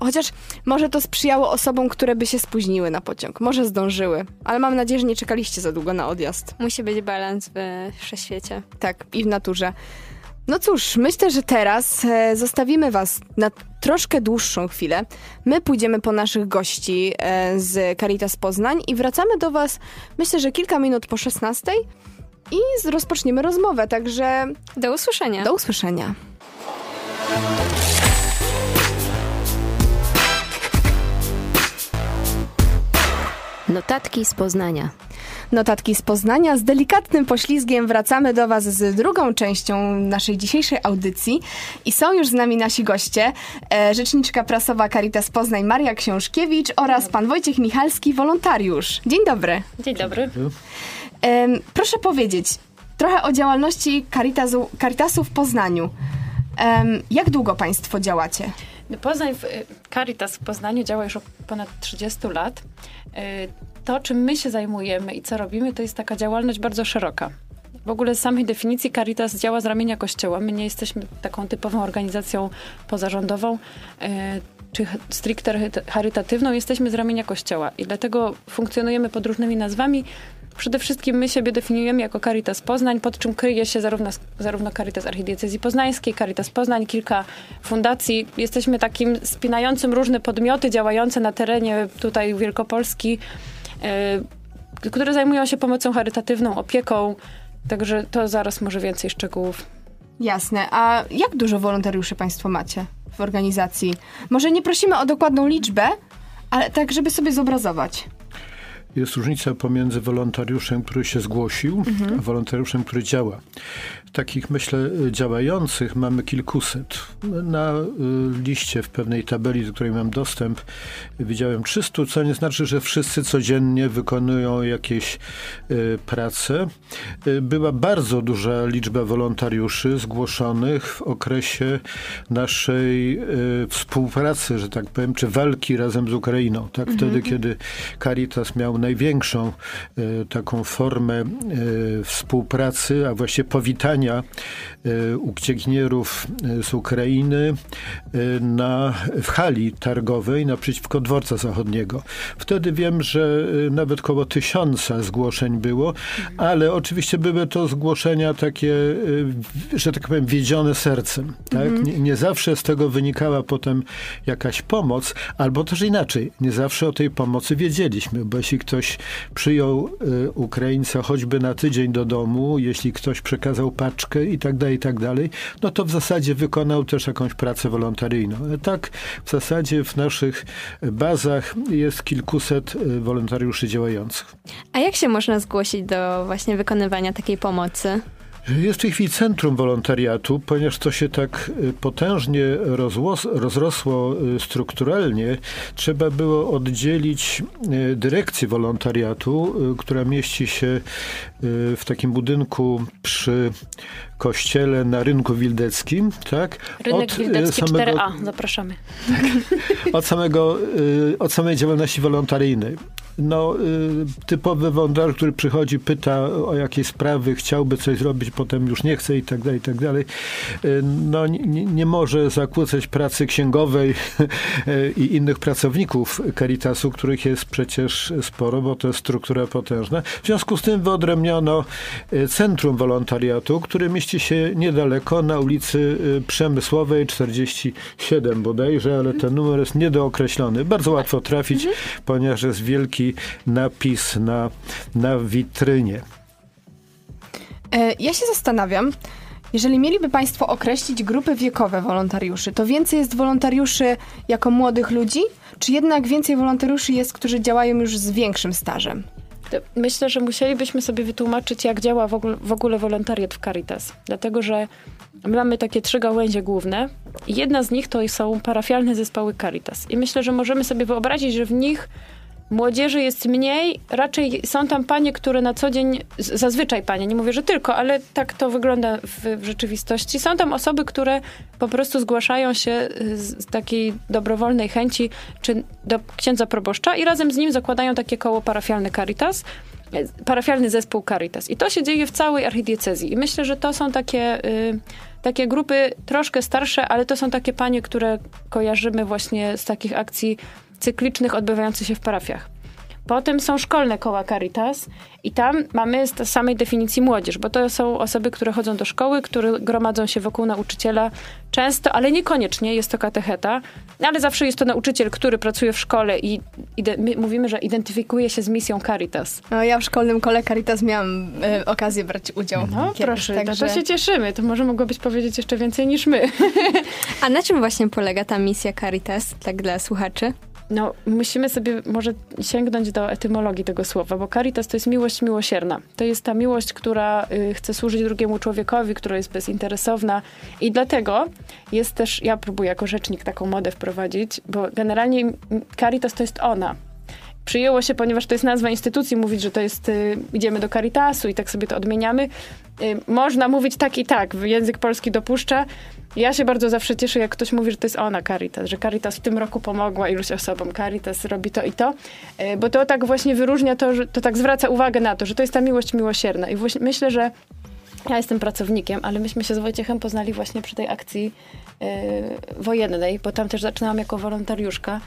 chociaż może to sprzyjało osobom, które by się spóźniły na pociąg, może zdążyły, ale mam nadzieję, że nie czekaliście za długo na odjazd. Musi być balans w wszechświecie. Tak, i w naturze. No cóż, myślę, że teraz e, zostawimy Was na troszkę dłuższą chwilę. My pójdziemy po naszych gości e, z Caritas Poznań i wracamy do Was, myślę, że kilka minut po 16 i rozpoczniemy rozmowę, także Do usłyszenia. do usłyszenia. Notatki z Poznania. Notatki z Poznania. Z delikatnym poślizgiem wracamy do Was z drugą częścią naszej dzisiejszej audycji. I są już z nami nasi goście. E, rzeczniczka prasowa Caritas Poznań Maria Książkiewicz oraz pan Wojciech Michalski, wolontariusz. Dzień dobry. Dzień dobry. Proszę powiedzieć trochę o działalności Caritasu, Caritasu w Poznaniu. Jak długo Państwo działacie? Poznań, w- Caritas w Poznaniu działa już od ponad 30 lat. To, czym my się zajmujemy i co robimy, to jest taka działalność bardzo szeroka. W ogóle z samej definicji Caritas działa z ramienia Kościoła. My nie jesteśmy taką typową organizacją pozarządową e, czy stricte charytatywną. Jesteśmy z ramienia Kościoła i dlatego funkcjonujemy pod różnymi nazwami. Przede wszystkim my siebie definiujemy jako Caritas Poznań, pod czym kryje się zarówno, zarówno Caritas Archidiecezji Poznańskiej, Caritas Poznań, kilka fundacji. Jesteśmy takim spinającym różne podmioty działające na terenie tutaj Wielkopolski, które zajmują się pomocą charytatywną, opieką. Także to zaraz może więcej szczegółów. Jasne. A jak dużo wolontariuszy Państwo macie w organizacji? Może nie prosimy o dokładną liczbę, ale tak, żeby sobie zobrazować jest różnica pomiędzy wolontariuszem, który się zgłosił, mhm. a wolontariuszem, który działa. Takich, myślę, działających mamy kilkuset. Na y, liście w pewnej tabeli, do której mam dostęp, widziałem 300, co nie znaczy, że wszyscy codziennie wykonują jakieś y, prace. Y, była bardzo duża liczba wolontariuszy zgłoszonych w okresie naszej współpracy, że tak powiem, czy walki razem z Ukrainą. Tak, mhm. wtedy, kiedy Caritas miał największą taką formę współpracy, a właściwie powitania E, uciekinierów e, z Ukrainy e, na, w hali targowej naprzeciwko dworca zachodniego. Wtedy wiem, że nawet około tysiąca zgłoszeń było, ale oczywiście były to zgłoszenia takie, że tak powiem, wiedzione sercem. Tak? Mhm. Nie, nie zawsze z tego wynikała potem jakaś pomoc, albo też inaczej. Nie zawsze o tej pomocy wiedzieliśmy, bo jeśli ktoś przyjął Ukraińca choćby na tydzień do domu, jeśli ktoś przekazał parę i tak dalej, i tak dalej, no to w zasadzie wykonał też jakąś pracę wolontaryjną. Tak w zasadzie w naszych bazach jest kilkuset e, wolontariuszy działających. A jak się można zgłosić do właśnie wykonywania takiej pomocy? Jest w tej chwili centrum wolontariatu, ponieważ to się tak y, potężnie rozrosło y, strukturalnie, trzeba było oddzielić y, dyrekcję wolontariatu, która mieści się w takim budynku przy kościele na rynku wildeckim, tak? Rynek od Wildecki samego, 4A, zapraszamy. Tak, od, samego, od samej działalności wolontaryjnej no, y, typowy wądar, który przychodzi, pyta o jakieś sprawy, chciałby coś zrobić, potem już nie chce i tak dalej, i tak dalej. Y, no, nie, nie może zakłócać pracy księgowej *laughs* i innych pracowników Caritasu, których jest przecież sporo, bo to jest struktura potężna. W związku z tym wyodrębniono y, Centrum Wolontariatu, które mieści się niedaleko na ulicy Przemysłowej 47 bodajże, ale ten numer jest niedookreślony. Bardzo łatwo trafić, mhm. ponieważ jest wielki taki napis na, na witrynie. E, ja się zastanawiam, jeżeli mieliby Państwo określić grupy wiekowe wolontariuszy, to więcej jest wolontariuszy jako młodych ludzi, czy jednak więcej wolontariuszy jest, którzy działają już z większym stażem? Myślę, że musielibyśmy sobie wytłumaczyć, jak działa w ogóle, w ogóle wolontariat w Caritas. Dlatego, że my mamy takie trzy gałęzie główne i jedna z nich to są parafialne zespoły Caritas. I myślę, że możemy sobie wyobrazić, że w nich Młodzieży jest mniej, raczej są tam panie, które na co dzień, zazwyczaj panie, nie mówię, że tylko, ale tak to wygląda w, w rzeczywistości. Są tam osoby, które po prostu zgłaszają się z takiej dobrowolnej chęci, czy do księdza proboszcza i razem z nim zakładają takie koło parafialne Caritas, parafialny zespół Caritas. I to się dzieje w całej archidiecezji. I myślę, że to są takie... Y, takie grupy troszkę starsze, ale to są takie panie, które kojarzymy właśnie z takich akcji cyklicznych odbywających się w parafiach. Potem są szkolne koła Caritas i tam mamy z samej definicji młodzież, bo to są osoby, które chodzą do szkoły, które gromadzą się wokół nauczyciela często, ale niekoniecznie jest to katecheta, ale zawsze jest to nauczyciel, który pracuje w szkole i my mówimy, że identyfikuje się z misją Caritas. No, ja w szkolnym kole Caritas miałam y, okazję brać udział. No kiedyś, proszę, także... to się cieszymy. To może mogłabyś powiedzieć jeszcze więcej niż my. *laughs* A na czym właśnie polega ta misja Caritas, tak dla słuchaczy? No, musimy sobie może sięgnąć do etymologii tego słowa, bo caritas to jest miłość miłosierna. To jest ta miłość, która y, chce służyć drugiemu człowiekowi, która jest bezinteresowna i dlatego jest też, ja próbuję jako rzecznik taką modę wprowadzić, bo generalnie caritas to jest ona. Przyjęło się, ponieważ to jest nazwa instytucji, mówić, że to jest, y, idziemy do Caritasu i tak sobie to odmieniamy. Y, można mówić tak i tak, język polski dopuszcza. Ja się bardzo zawsze cieszę, jak ktoś mówi, że to jest ona Caritas, że Caritas w tym roku pomogła iluś osobom, Caritas robi to i to, y, bo to tak właśnie wyróżnia to, że to tak zwraca uwagę na to, że to jest ta miłość miłosierna. I właśnie myślę, że ja jestem pracownikiem, ale myśmy się z Wojciechem poznali właśnie przy tej akcji y, wojennej, bo tam też zaczynałam jako wolontariuszka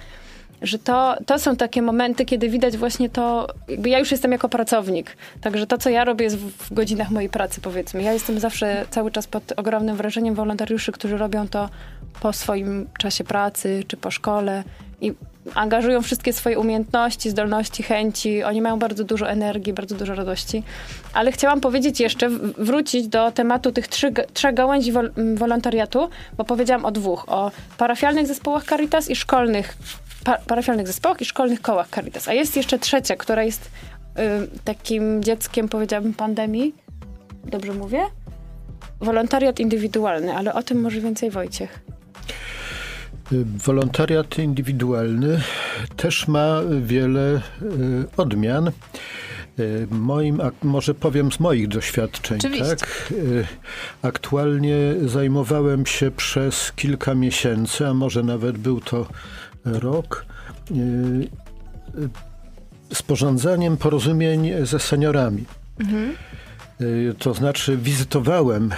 że to, to są takie momenty, kiedy widać właśnie to, jakby ja już jestem jako pracownik, także to, co ja robię jest w, w godzinach mojej pracy, powiedzmy. Ja jestem zawsze cały czas pod ogromnym wrażeniem wolontariuszy, którzy robią to po swoim czasie pracy, czy po szkole i angażują wszystkie swoje umiejętności, zdolności, chęci. Oni mają bardzo dużo energii, bardzo dużo radości. Ale chciałam powiedzieć jeszcze, wrócić do tematu tych trzy, trzech gałęzi wol, wolontariatu, bo powiedziałam o dwóch. O parafialnych zespołach Caritas i szkolnych parafialnych zespołach i szkolnych kołach Caritas. A jest jeszcze trzecia, która jest y, takim dzieckiem, powiedziałabym, pandemii. Dobrze mówię? Wolontariat indywidualny, ale o tym może więcej Wojciech. Y, wolontariat indywidualny też ma wiele y, odmian. Y, moim, może powiem z moich doświadczeń. Oczywiście. Tak? Aktualnie zajmowałem się przez kilka miesięcy, a może nawet był to rok y, y, sporządzaniem porozumień ze seniorami. Mhm. To znaczy wizytowałem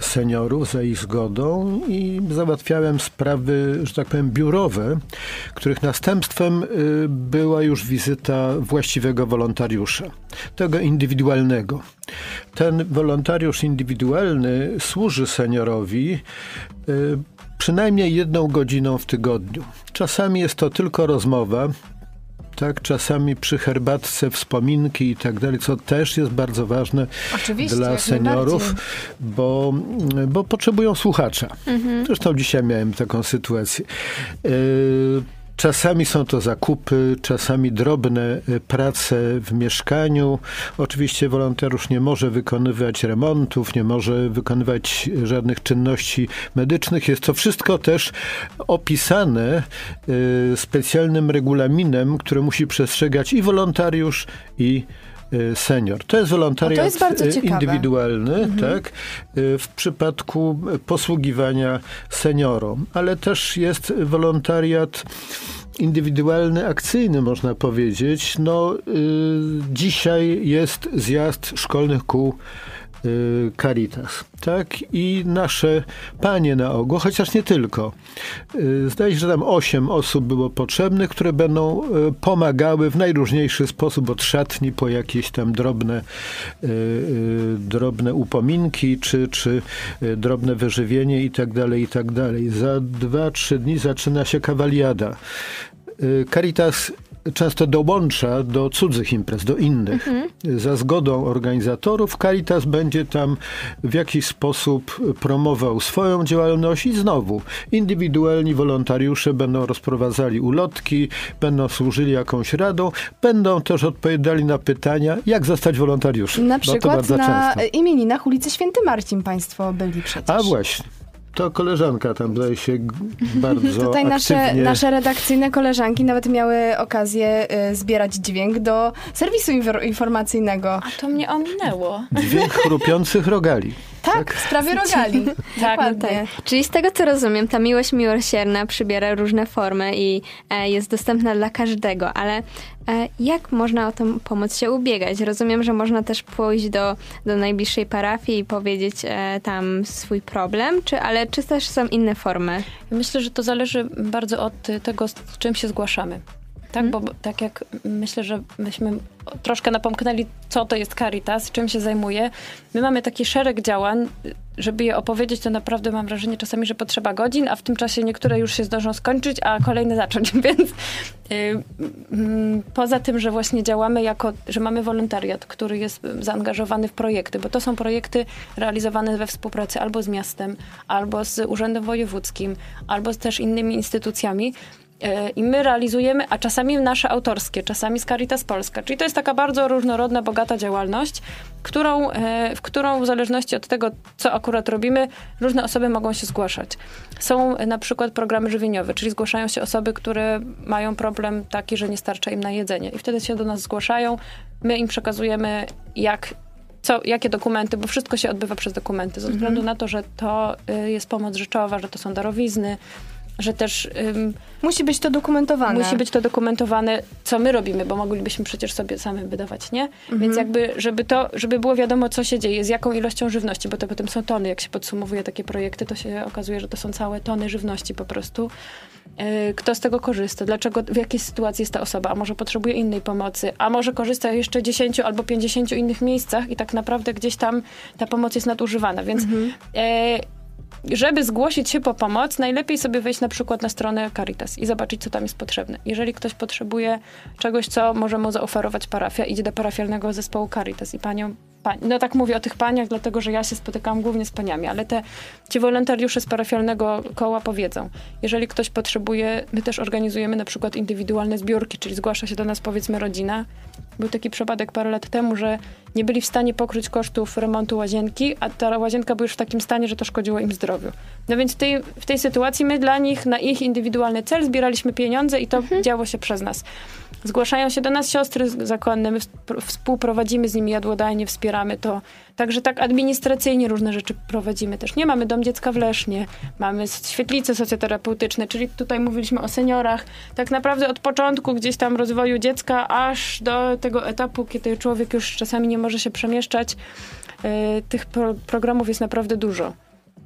seniorów za ich zgodą i załatwiałem sprawy, że tak powiem, biurowe, których następstwem była już wizyta właściwego wolontariusza, tego indywidualnego. Ten wolontariusz indywidualny służy seniorowi przynajmniej jedną godziną w tygodniu. Czasami jest to tylko rozmowa, tak, czasami przy herbatce wspominki i tak dalej, co też jest bardzo ważne Oczywiście, dla seniorów, bo, bo potrzebują słuchacza. Mhm. Zresztą dzisiaj miałem taką sytuację. Yy, Czasami są to zakupy, czasami drobne e, prace w mieszkaniu. Oczywiście wolontariusz nie może wykonywać remontów, nie może wykonywać żadnych czynności medycznych. Jest to wszystko też opisane e, specjalnym regulaminem, który musi przestrzegać i wolontariusz, i Y, senior. To jest wolontariat to jest y, indywidualny, mhm. tak, y, w przypadku posługiwania seniorom, ale też jest wolontariat indywidualny, akcyjny, można powiedzieć. No, dzisiaj jest zjazd szkolnych kół Y, Caritas. Tak? I nasze panie na ogół, chociaż nie tylko. Y, zdaje się, że tam osiem osób było potrzebnych, które będą y, pomagały w najróżniejszy sposób od szatni po jakieś tam drobne, drobne upominki, czy, czy drobne wyżywienie i tak dalej, i tak dalej. Za dwa, trzy dni zaczyna się kawaliada. Caritas często dołącza do cudzych imprez, do innych. Mhm. Za zgodą organizatorów Caritas będzie tam w jakiś sposób promował swoją działalność i znowu indywidualni wolontariusze będą rozprowadzali ulotki, będą służyli jakąś radą, będą też odpowiadali na pytania, jak zostać wolontariuszem. Na przykład na często. imieninach ulicy Święty Marcin państwo byli przecież. A właśnie. To koleżanka tam zdaje się bardzo Tutaj nasze, nasze redakcyjne koleżanki nawet miały okazję y, zbierać dźwięk do serwisu informacyjnego. A to mnie ominęło. Dźwięk *laughs* chrupiących rogali. Tak, tak, w sprawie rogali. *laughs* tak, no tak. Czyli z tego co rozumiem, ta miłość miłosierna przybiera różne formy i e, jest dostępna dla każdego, ale e, jak można o tą pomoc się ubiegać? Rozumiem, że można też pójść do, do najbliższej parafii i powiedzieć e, tam swój problem, czy, ale czy też są inne formy? Myślę, że to zależy bardzo od tego, z czym się zgłaszamy tak? Bo tak jak myślę, że myśmy troszkę napomknęli, co to jest Caritas, czym się zajmuje. My mamy taki szereg działań, żeby je opowiedzieć, to naprawdę mam wrażenie czasami, że potrzeba godzin, a w tym czasie niektóre już się zdążą skończyć, a kolejne zacząć, *laughs* więc yy, yy, poza tym, że właśnie działamy jako, że mamy wolontariat, który jest zaangażowany w projekty, bo to są projekty realizowane we współpracy albo z miastem, albo z Urzędem Wojewódzkim, albo z też innymi instytucjami, I my realizujemy, a czasami nasze autorskie, czasami z Caritas Polska. Czyli to jest taka bardzo różnorodna, bogata działalność, którą, e, w którą w zależności od tego, co akurat robimy, różne osoby mogą się zgłaszać. Są na przykład programy żywieniowe, czyli zgłaszają się osoby, które mają problem taki, że nie starcza im na jedzenie. I wtedy się do nas zgłaszają, my im przekazujemy, jak co, jakie dokumenty, bo wszystko się odbywa przez dokumenty, ze względu Mhm. na to, że to jest pomoc rzeczowa, że to są darowizny, że też Musi być to dokumentowane. musi być to dokumentowane, co my robimy, bo moglibyśmy przecież sobie sami wydawać, nie? Mhm. Więc jakby, żeby to, żeby było wiadomo, co się dzieje, z jaką ilością żywności, bo to potem są tony, jak się podsumowuje takie projekty, to się okazuje, że to są całe tony żywności po prostu. Yy, Kto z tego korzysta? Dlaczego, w jakiej sytuacji jest ta osoba? A może potrzebuje innej pomocy? A może korzysta jeszcze 10 albo 50 innych miejscach i tak naprawdę gdzieś tam ta pomoc jest nadużywana. Więc e, żeby zgłosić się po pomoc, najlepiej sobie wejść na przykład na stronę Caritas i zobaczyć, co tam jest potrzebne. Jeżeli ktoś potrzebuje czegoś, co może mu zaoferować parafia, idzie do parafialnego zespołu Caritas i panią, no tak mówię o tych paniach, dlatego, że ja się spotykałam głównie z paniami, ale te, ci wolontariusze z parafialnego koła powiedzą, jeżeli ktoś potrzebuje, my też organizujemy na przykład indywidualne zbiórki, czyli zgłasza się do nas powiedzmy rodzina. Był taki przypadek parę lat temu, że nie byli w stanie pokryć kosztów remontu łazienki, a ta łazienka była już w takim stanie, że to szkodziło im zdrowiu. No więc w tej, w tej sytuacji my dla nich na ich indywidualny cel zbieraliśmy pieniądze i to działo się przez nas. Zgłaszają się do nas siostry zakonne, my wsp- współprowadzimy z nimi jadłodajnie, wspieramy to. Także tak administracyjnie różne rzeczy prowadzimy też. Nie mamy Dom Dziecka w Lesznie, mamy świetlice socjoterapeutyczne, czyli tutaj mówiliśmy o seniorach. Tak naprawdę od początku gdzieś tam rozwoju dziecka, aż do tego etapu, kiedy człowiek już czasami nie może się przemieszczać, yy, tych pro- programów jest naprawdę dużo.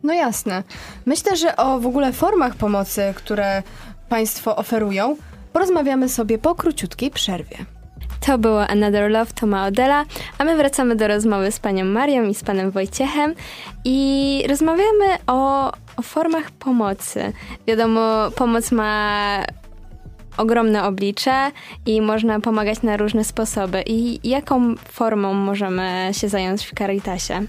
No jasne. Myślę, że o w ogóle formach pomocy, które Państwo oferują, porozmawiamy sobie po króciutkiej przerwie. To było Another Love Toma Odela, a my wracamy do rozmowy z panią Marią i z panem Wojciechem i rozmawiamy o, o formach pomocy. Wiadomo, pomoc ma ogromne oblicze i można pomagać na różne sposoby. I jaką formą możemy się zająć w Caritasie?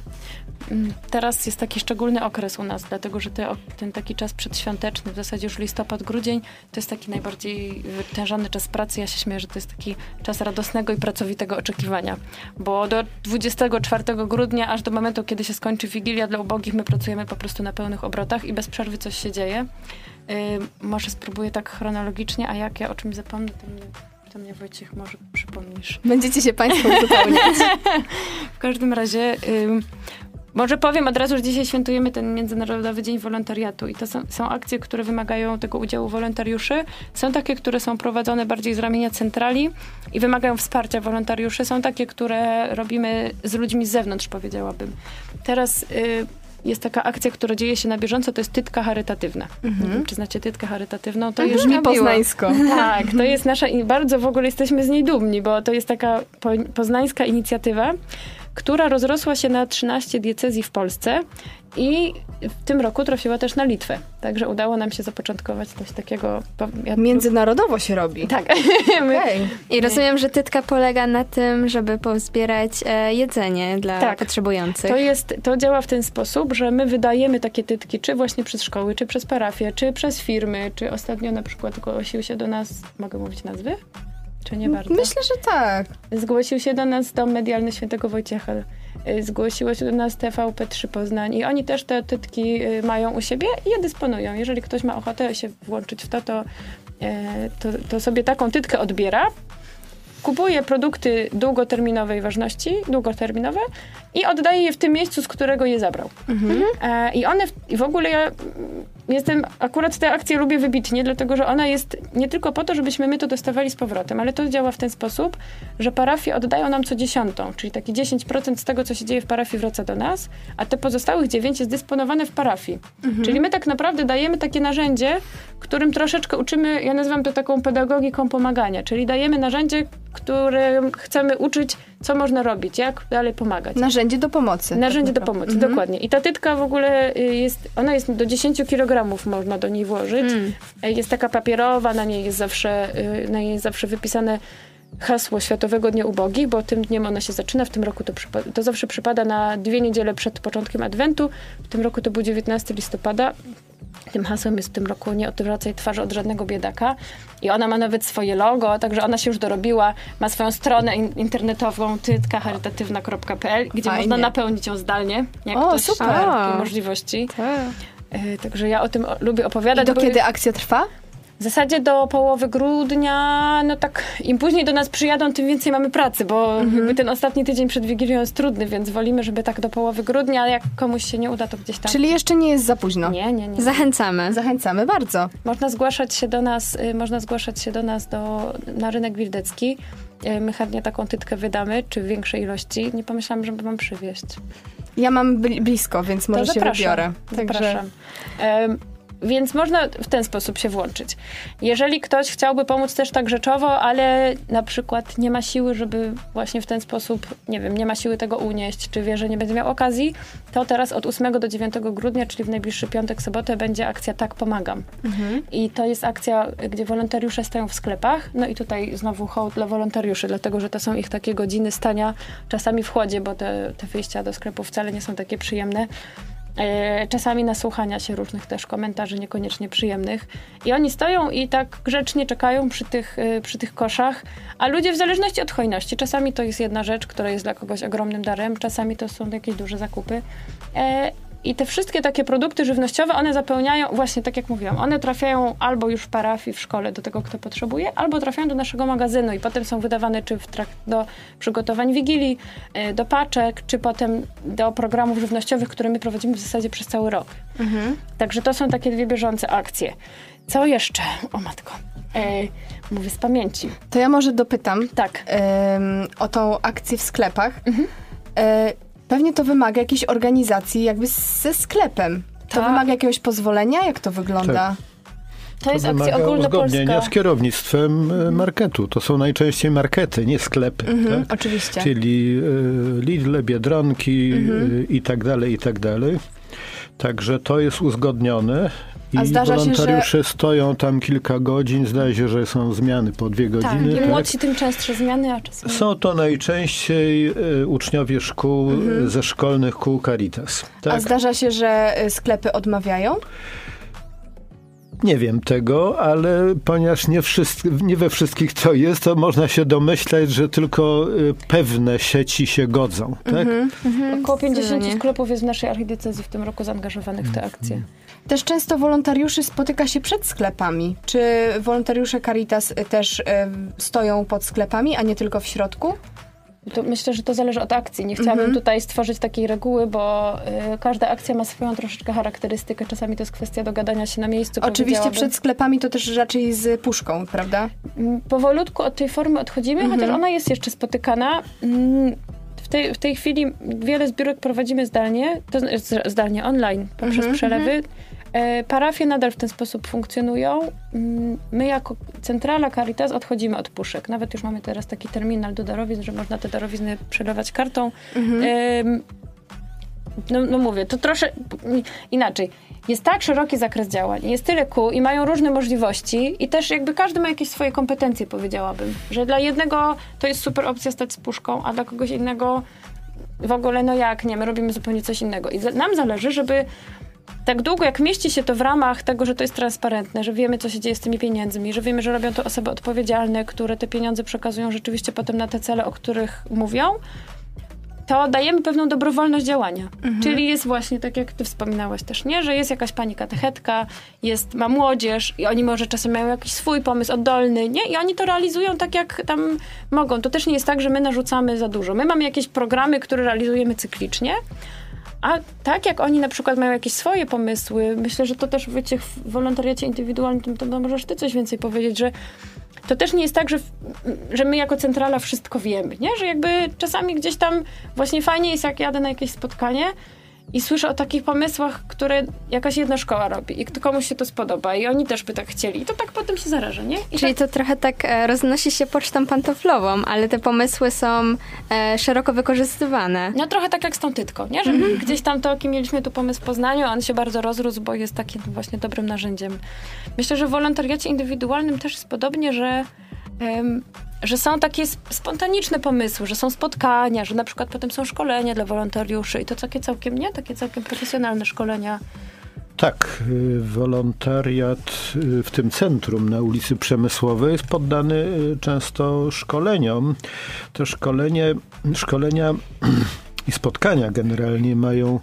Mm, Teraz jest taki szczególny okres u nas, dlatego że te, ten taki czas przedświąteczny, w zasadzie już listopad, grudzień, to jest taki najbardziej wytężany czas pracy. Ja się śmieję, że to jest taki czas radosnego i pracowitego oczekiwania, bo do 24 grudnia, aż do momentu, kiedy się skończy Wigilia dla ubogich, my pracujemy po prostu na pełnych obrotach i bez przerwy coś się dzieje. Yy, może spróbuję tak chronologicznie, a jak ja o czymś zapomnę, to mnie, to mnie Wojciech może przypomnisz. *laughs* Będziecie się Państwo uzupełniać. *laughs* W każdym razie, może powiem od razu, że dzisiaj świętujemy ten Międzynarodowy Dzień Wolontariatu i to są, są akcje, które wymagają tego udziału wolontariuszy. Są takie, które są prowadzone bardziej z ramienia centrali i wymagają wsparcia wolontariuszy. Są takie, które robimy z ludźmi z zewnątrz, powiedziałabym. Teraz y, jest taka akcja, która dzieje się na bieżąco, to jest tytka charytatywna. Nie wiem, czy znacie tytkę charytatywną? To jest Brzmi robiło. poznańsko. *laughs* tak, to jest nasza i bardzo w ogóle jesteśmy z niej dumni, bo to jest taka po, poznańska inicjatywa, która rozrosła się na 13 diecezji w Polsce i w tym roku trafiła też na Litwę. Także udało nam się zapoczątkować coś takiego. Ja, Międzynarodowo się robi. tak. *laughs* Okej. I rozumiem, że tytka polega na tym, żeby pozbierać e, jedzenie dla Tak. potrzebujących. To, jest, to działa w ten sposób, że my wydajemy takie tytki, czy właśnie przez szkoły, czy przez parafię, czy przez firmy, czy ostatnio na przykład zgłosił się do nas, mogę mówić nazwy? Czy nie bardzo? Myślę, że tak. Zgłosił się do nas Dom Medialny Świętego Wojciecha. Y, Zgłosiło się do nas TVP3 Poznań i oni też te tytki y, mają u siebie i je dysponują. Jeżeli ktoś ma ochotę się włączyć w to, to, e, to, to sobie taką tytkę odbiera, kupuje produkty długoterminowej ważności, długoterminowe i oddaje je w tym miejscu, z którego je zabrał. E, I one, w, i w ogóle ja jestem, akurat tę akcję lubię wybitnie, dlatego że ona jest nie tylko po to, żebyśmy my to dostawali z powrotem, ale to działa w ten sposób, że parafie oddają nam co dziesiątą, czyli taki 10% z tego, co się dzieje w parafii wraca do nas, a te pozostałych 9 jest dysponowane w parafii. Czyli my tak naprawdę dajemy takie narzędzie, którym troszeczkę uczymy, ja nazywam to taką pedagogiką pomagania, czyli dajemy narzędzie, którym chcemy uczyć, co można robić, jak dalej pomagać. Narzędzie do pomocy. Narzędzie do tak naprawdę. pomocy, dokładnie. I ta tytka w ogóle y, jest, ona jest do 10 kg można do niej włożyć. Mm. Y, Jest taka papierowa, na niej jest zawsze, y, na niej jest zawsze wypisane hasło Światowego Dnia Ubogich, bo tym dniem ona się zaczyna. W tym roku to, to zawsze przypada na dwie niedziele przed początkiem Adwentu. W tym roku to był 19 listopada. Tym hasłem jest w tym roku nie odwracaj twarzy od żadnego biedaka. I ona ma nawet swoje logo, także ona się już dorobiła. Ma swoją stronę in- internetową tytkacharytatywna.pl, gdzie Fajnie. można napełnić ją zdalnie, jak O, ktoś super. ma takie możliwości. E, Także ja o tym lubię I opowiadać. do bo kiedy akcja trwa? W zasadzie do połowy grudnia, no tak, im później do nas przyjadą, tym więcej mamy pracy, bo Mhm. ten ostatni tydzień przed Wigilią jest trudny, więc wolimy, żeby tak do połowy grudnia, a jak komuś się nie uda, to gdzieś tam. Czyli jeszcze nie jest za późno. Nie, nie, nie. Zachęcamy. Zachęcamy bardzo. Można zgłaszać się do nas, y, można zgłaszać się do nas do, na rynek wildecki. Y, My chętnie taką tytkę wydamy, czy w większej ilości. Nie pomyślałam, żeby wam przywieźć. Ja mam bli- blisko, więc może się wybiorę. Zapraszam. Więc można w ten sposób się włączyć. Jeżeli ktoś chciałby pomóc też tak rzeczowo, ale na przykład nie ma siły, żeby właśnie w ten sposób, nie wiem, nie ma siły tego unieść, czy wie, że nie będzie miał okazji, to teraz od 8 do 9 grudnia, czyli w najbliższy piątek, sobotę, będzie akcja Tak Pomagam. I to jest akcja, gdzie wolontariusze stoją w sklepach. No i tutaj znowu hołd dla wolontariuszy, dlatego że to są ich takie godziny stania czasami w chłodzie, bo te, te wyjścia do sklepu wcale nie są takie przyjemne. E, Czasami nasłuchania się różnych też komentarzy niekoniecznie przyjemnych. I oni stoją i tak grzecznie czekają przy tych, e, przy tych koszach, a ludzie w zależności od hojności. Czasami to jest jedna rzecz, która jest dla kogoś ogromnym darem, czasami to są jakieś duże zakupy. I te wszystkie takie produkty żywnościowe, one zapełniają, właśnie tak jak mówiłam, one trafiają albo już w parafii, w szkole do tego, kto potrzebuje, albo trafiają do naszego magazynu i potem są wydawane czy w trakt do przygotowań wigilii, e, do paczek, czy potem do programów żywnościowych, które my prowadzimy w zasadzie przez cały rok. Także to są takie dwie bieżące akcje. Co jeszcze? O matko. E, mówię z pamięci. To ja może dopytam Tak. o tą akcję w sklepach. E, pewnie to wymaga jakiejś organizacji jakby ze sklepem. To Tak. wymaga jakiegoś pozwolenia? Jak to wygląda? Tak. To jest akcja wymaga ogólnopolska. uzgodnienia z kierownictwem e, marketu. To są najczęściej markety, nie sklepy. Mhm, tak? Oczywiście. Czyli e, Lidl, Biedronki Mhm. e, i tak dalej, i tak dalej. Także to jest uzgodnione. I się, że- wolontariusze stoją tam kilka godzin. Zdaje się, że są zmiany po dwie Tak, godziny. im tak? młodsi, tym częstsze zmiany, a czasami... Są to najczęściej e, uczniowie szkół, e, ze szkolnych kół Caritas. Mhm. A Tak? zdarza się, że y, sklepy odmawiają? Nie wiem tego, ale ponieważ nie, wszyscy, nie we wszystkich to jest, to można się domyślać, że tylko y, pewne sieci się godzą. Tak? Mhm. Około 50 zdecydowanie. sklepów jest w naszej archidiecezji w tym roku zaangażowanych w tę akcję. Też często wolontariuszy spotyka się przed sklepami. Czy wolontariusze Caritas też y, stoją pod sklepami, a nie tylko w środku? To myślę, że to zależy od akcji. Nie chciałabym Mhm. tutaj stworzyć takiej reguły, bo y, każda akcja ma swoją troszeczkę charakterystykę. Czasami to jest kwestia dogadania się na miejscu. Oczywiście przed sklepami to też raczej z puszką, prawda? Mm, Powolutku od tej formy odchodzimy, Mhm. chociaż ona jest jeszcze spotykana. Mm, W tej, w tej chwili wiele zbiórek prowadzimy zdalnie, to zdalnie, online, poprzez Mhm, przelewy. E, Parafie nadal w ten sposób funkcjonują. Mm, My jako centrala Caritas odchodzimy od puszek. Nawet już mamy teraz taki terminal do darowizn, że można te darowizny przelewać kartą. Mhm. No, no mówię, to trosze inaczej. Jest tak szeroki zakres działań, jest tyle kół i mają różne możliwości i też jakby każdy ma jakieś swoje kompetencje, powiedziałabym. Że dla jednego to jest super opcja stać z puszką, a dla kogoś innego w ogóle no jak, nie, my robimy zupełnie coś innego. I nam zależy, żeby tak długo jak mieści się to w ramach tego, że to jest transparentne, że wiemy, co się dzieje z tymi pieniędzmi, że wiemy, że robią to osoby odpowiedzialne, które te pieniądze przekazują rzeczywiście potem na te cele, o których mówią, to dajemy pewną dobrowolność działania. Czyli jest właśnie tak, jak ty wspominałaś też, nie? Że jest jakaś pani katechetka, jest, ma młodzież i oni może czasem mają jakiś swój pomysł oddolny, nie? I oni to realizują tak, jak tam mogą. To też nie jest tak, że my narzucamy za dużo. My mamy jakieś programy, które realizujemy cyklicznie, a tak jak oni na przykład mają jakieś swoje pomysły, myślę, że to też wiecie, w wolontariacie indywidualnym, to, to możesz ty coś więcej powiedzieć, że to też nie jest tak, że, że my jako centrala wszystko wiemy, nie? Że jakby czasami gdzieś tam właśnie fajnie jest, jak jadę na jakieś spotkanie i słyszę o takich pomysłach, które jakaś jedna szkoła robi i komuś się to spodoba i oni też by tak chcieli. I to tak potem się zaraża, nie? I Czyli tak, to trochę tak e, roznosi się pocztą pantoflową, ale te pomysły są e, szeroko wykorzystywane. no trochę tak jak z tą tytką, nie? Że gdzieś tam to, jaki mieliśmy tu pomysł w Poznaniu, on się bardzo rozrósł, bo jest takim właśnie dobrym narzędziem. Myślę, że w wolontariacie indywidualnym też jest podobnie, że że są takie spontaniczne pomysły, że są spotkania, że na przykład potem są szkolenia dla wolontariuszy i to takie całkiem, nie? Takie całkiem profesjonalne szkolenia. Tak, y, wolontariat y, w tym centrum na ulicy Przemysłowej jest poddany y, często szkoleniom. Te szkolenie, szkolenia *clears throat* i spotkania generalnie mają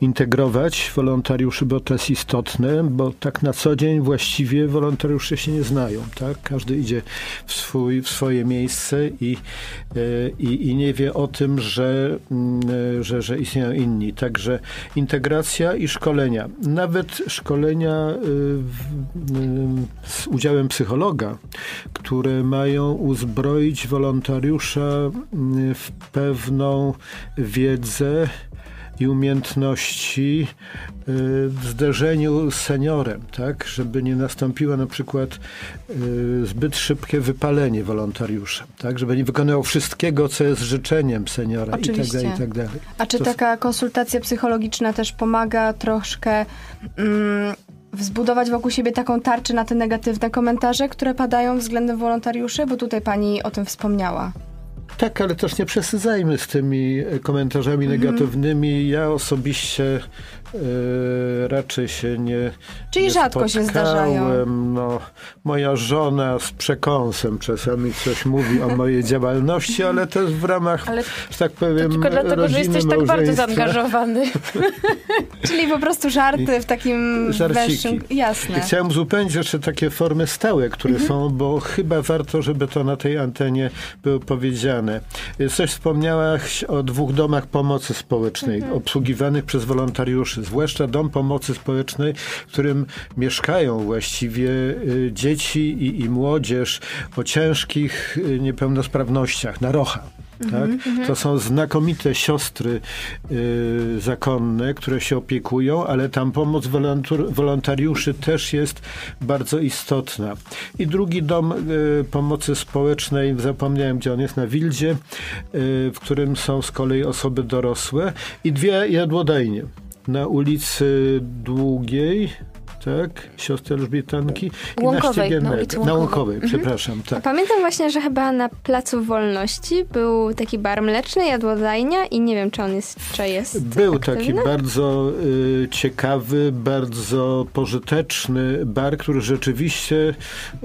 integrować wolontariuszy, bo to jest istotne, bo tak na co dzień właściwie wolontariusze się nie znają. Tak? Każdy idzie w, swój, w swoje miejsce i, e, i, i nie wie o tym, że, mm, że, że istnieją inni. Także integracja i szkolenia. Nawet szkolenia e, z udziałem psychologa, które mają uzbroić wolontariusza w pewną wiedzę, wiedzę i umiejętności y, w zderzeniu z seniorem, tak? Żeby nie nastąpiło na przykład y, zbyt szybkie wypalenie wolontariusza, tak? Żeby nie wykonywał wszystkiego, co jest życzeniem seniora Oczywiście. i tak dalej, i tak dalej. A czy to... taka konsultacja psychologiczna też pomaga troszkę mm, wzbudować wokół siebie taką tarczę na te negatywne komentarze, które padają względem wolontariuszy? Bo tutaj pani o tym wspomniała. Tak, ale też nie przesadzajmy z tymi komentarzami mhm. negatywnymi. Ja osobiście Yy, raczej się nie. Czyli nie rzadko spotkałem. się zdarzają. No, moja żona z przekąsem czasami coś mówi o mojej działalności, ale to jest w ramach, ale że tak powiem. tylko dlatego, że jesteś tak bardzo zaangażowany. *laughs* Czyli po prostu żarty w takim węższym. Jasne. I chciałem uzupełnić jeszcze takie formy stałe, które mhm. są, bo chyba warto, żeby to na tej antenie było powiedziane. Coś wspomniałaś o dwóch domach pomocy społecznej, mhm. obsługiwanych przez wolontariuszy zwłaszcza dom pomocy społecznej, w którym mieszkają właściwie y, dzieci i, i młodzież o ciężkich y, niepełnosprawnościach na rocha. Tak? Mm -hmm. To są znakomite siostry y, zakonne, które się opiekują, ale tam pomoc wolontariuszy też jest bardzo istotna. I drugi dom y, pomocy społecznej, zapomniałem gdzie on jest, na Wildzie, y, w którym są z kolei osoby dorosłe i dwie jadłodajnie na ulicy Długiej, tak, siostry Elżbietanki Łąkowej, i na, Łąkowej. na Łąkowej. Mhm. przepraszam, tak. Pamiętam właśnie, że chyba na Placu Wolności był taki bar mleczny, jadłodajnia i nie wiem, czy on jest, czy jest Był aktywny? taki bardzo y, ciekawy, bardzo pożyteczny bar, który rzeczywiście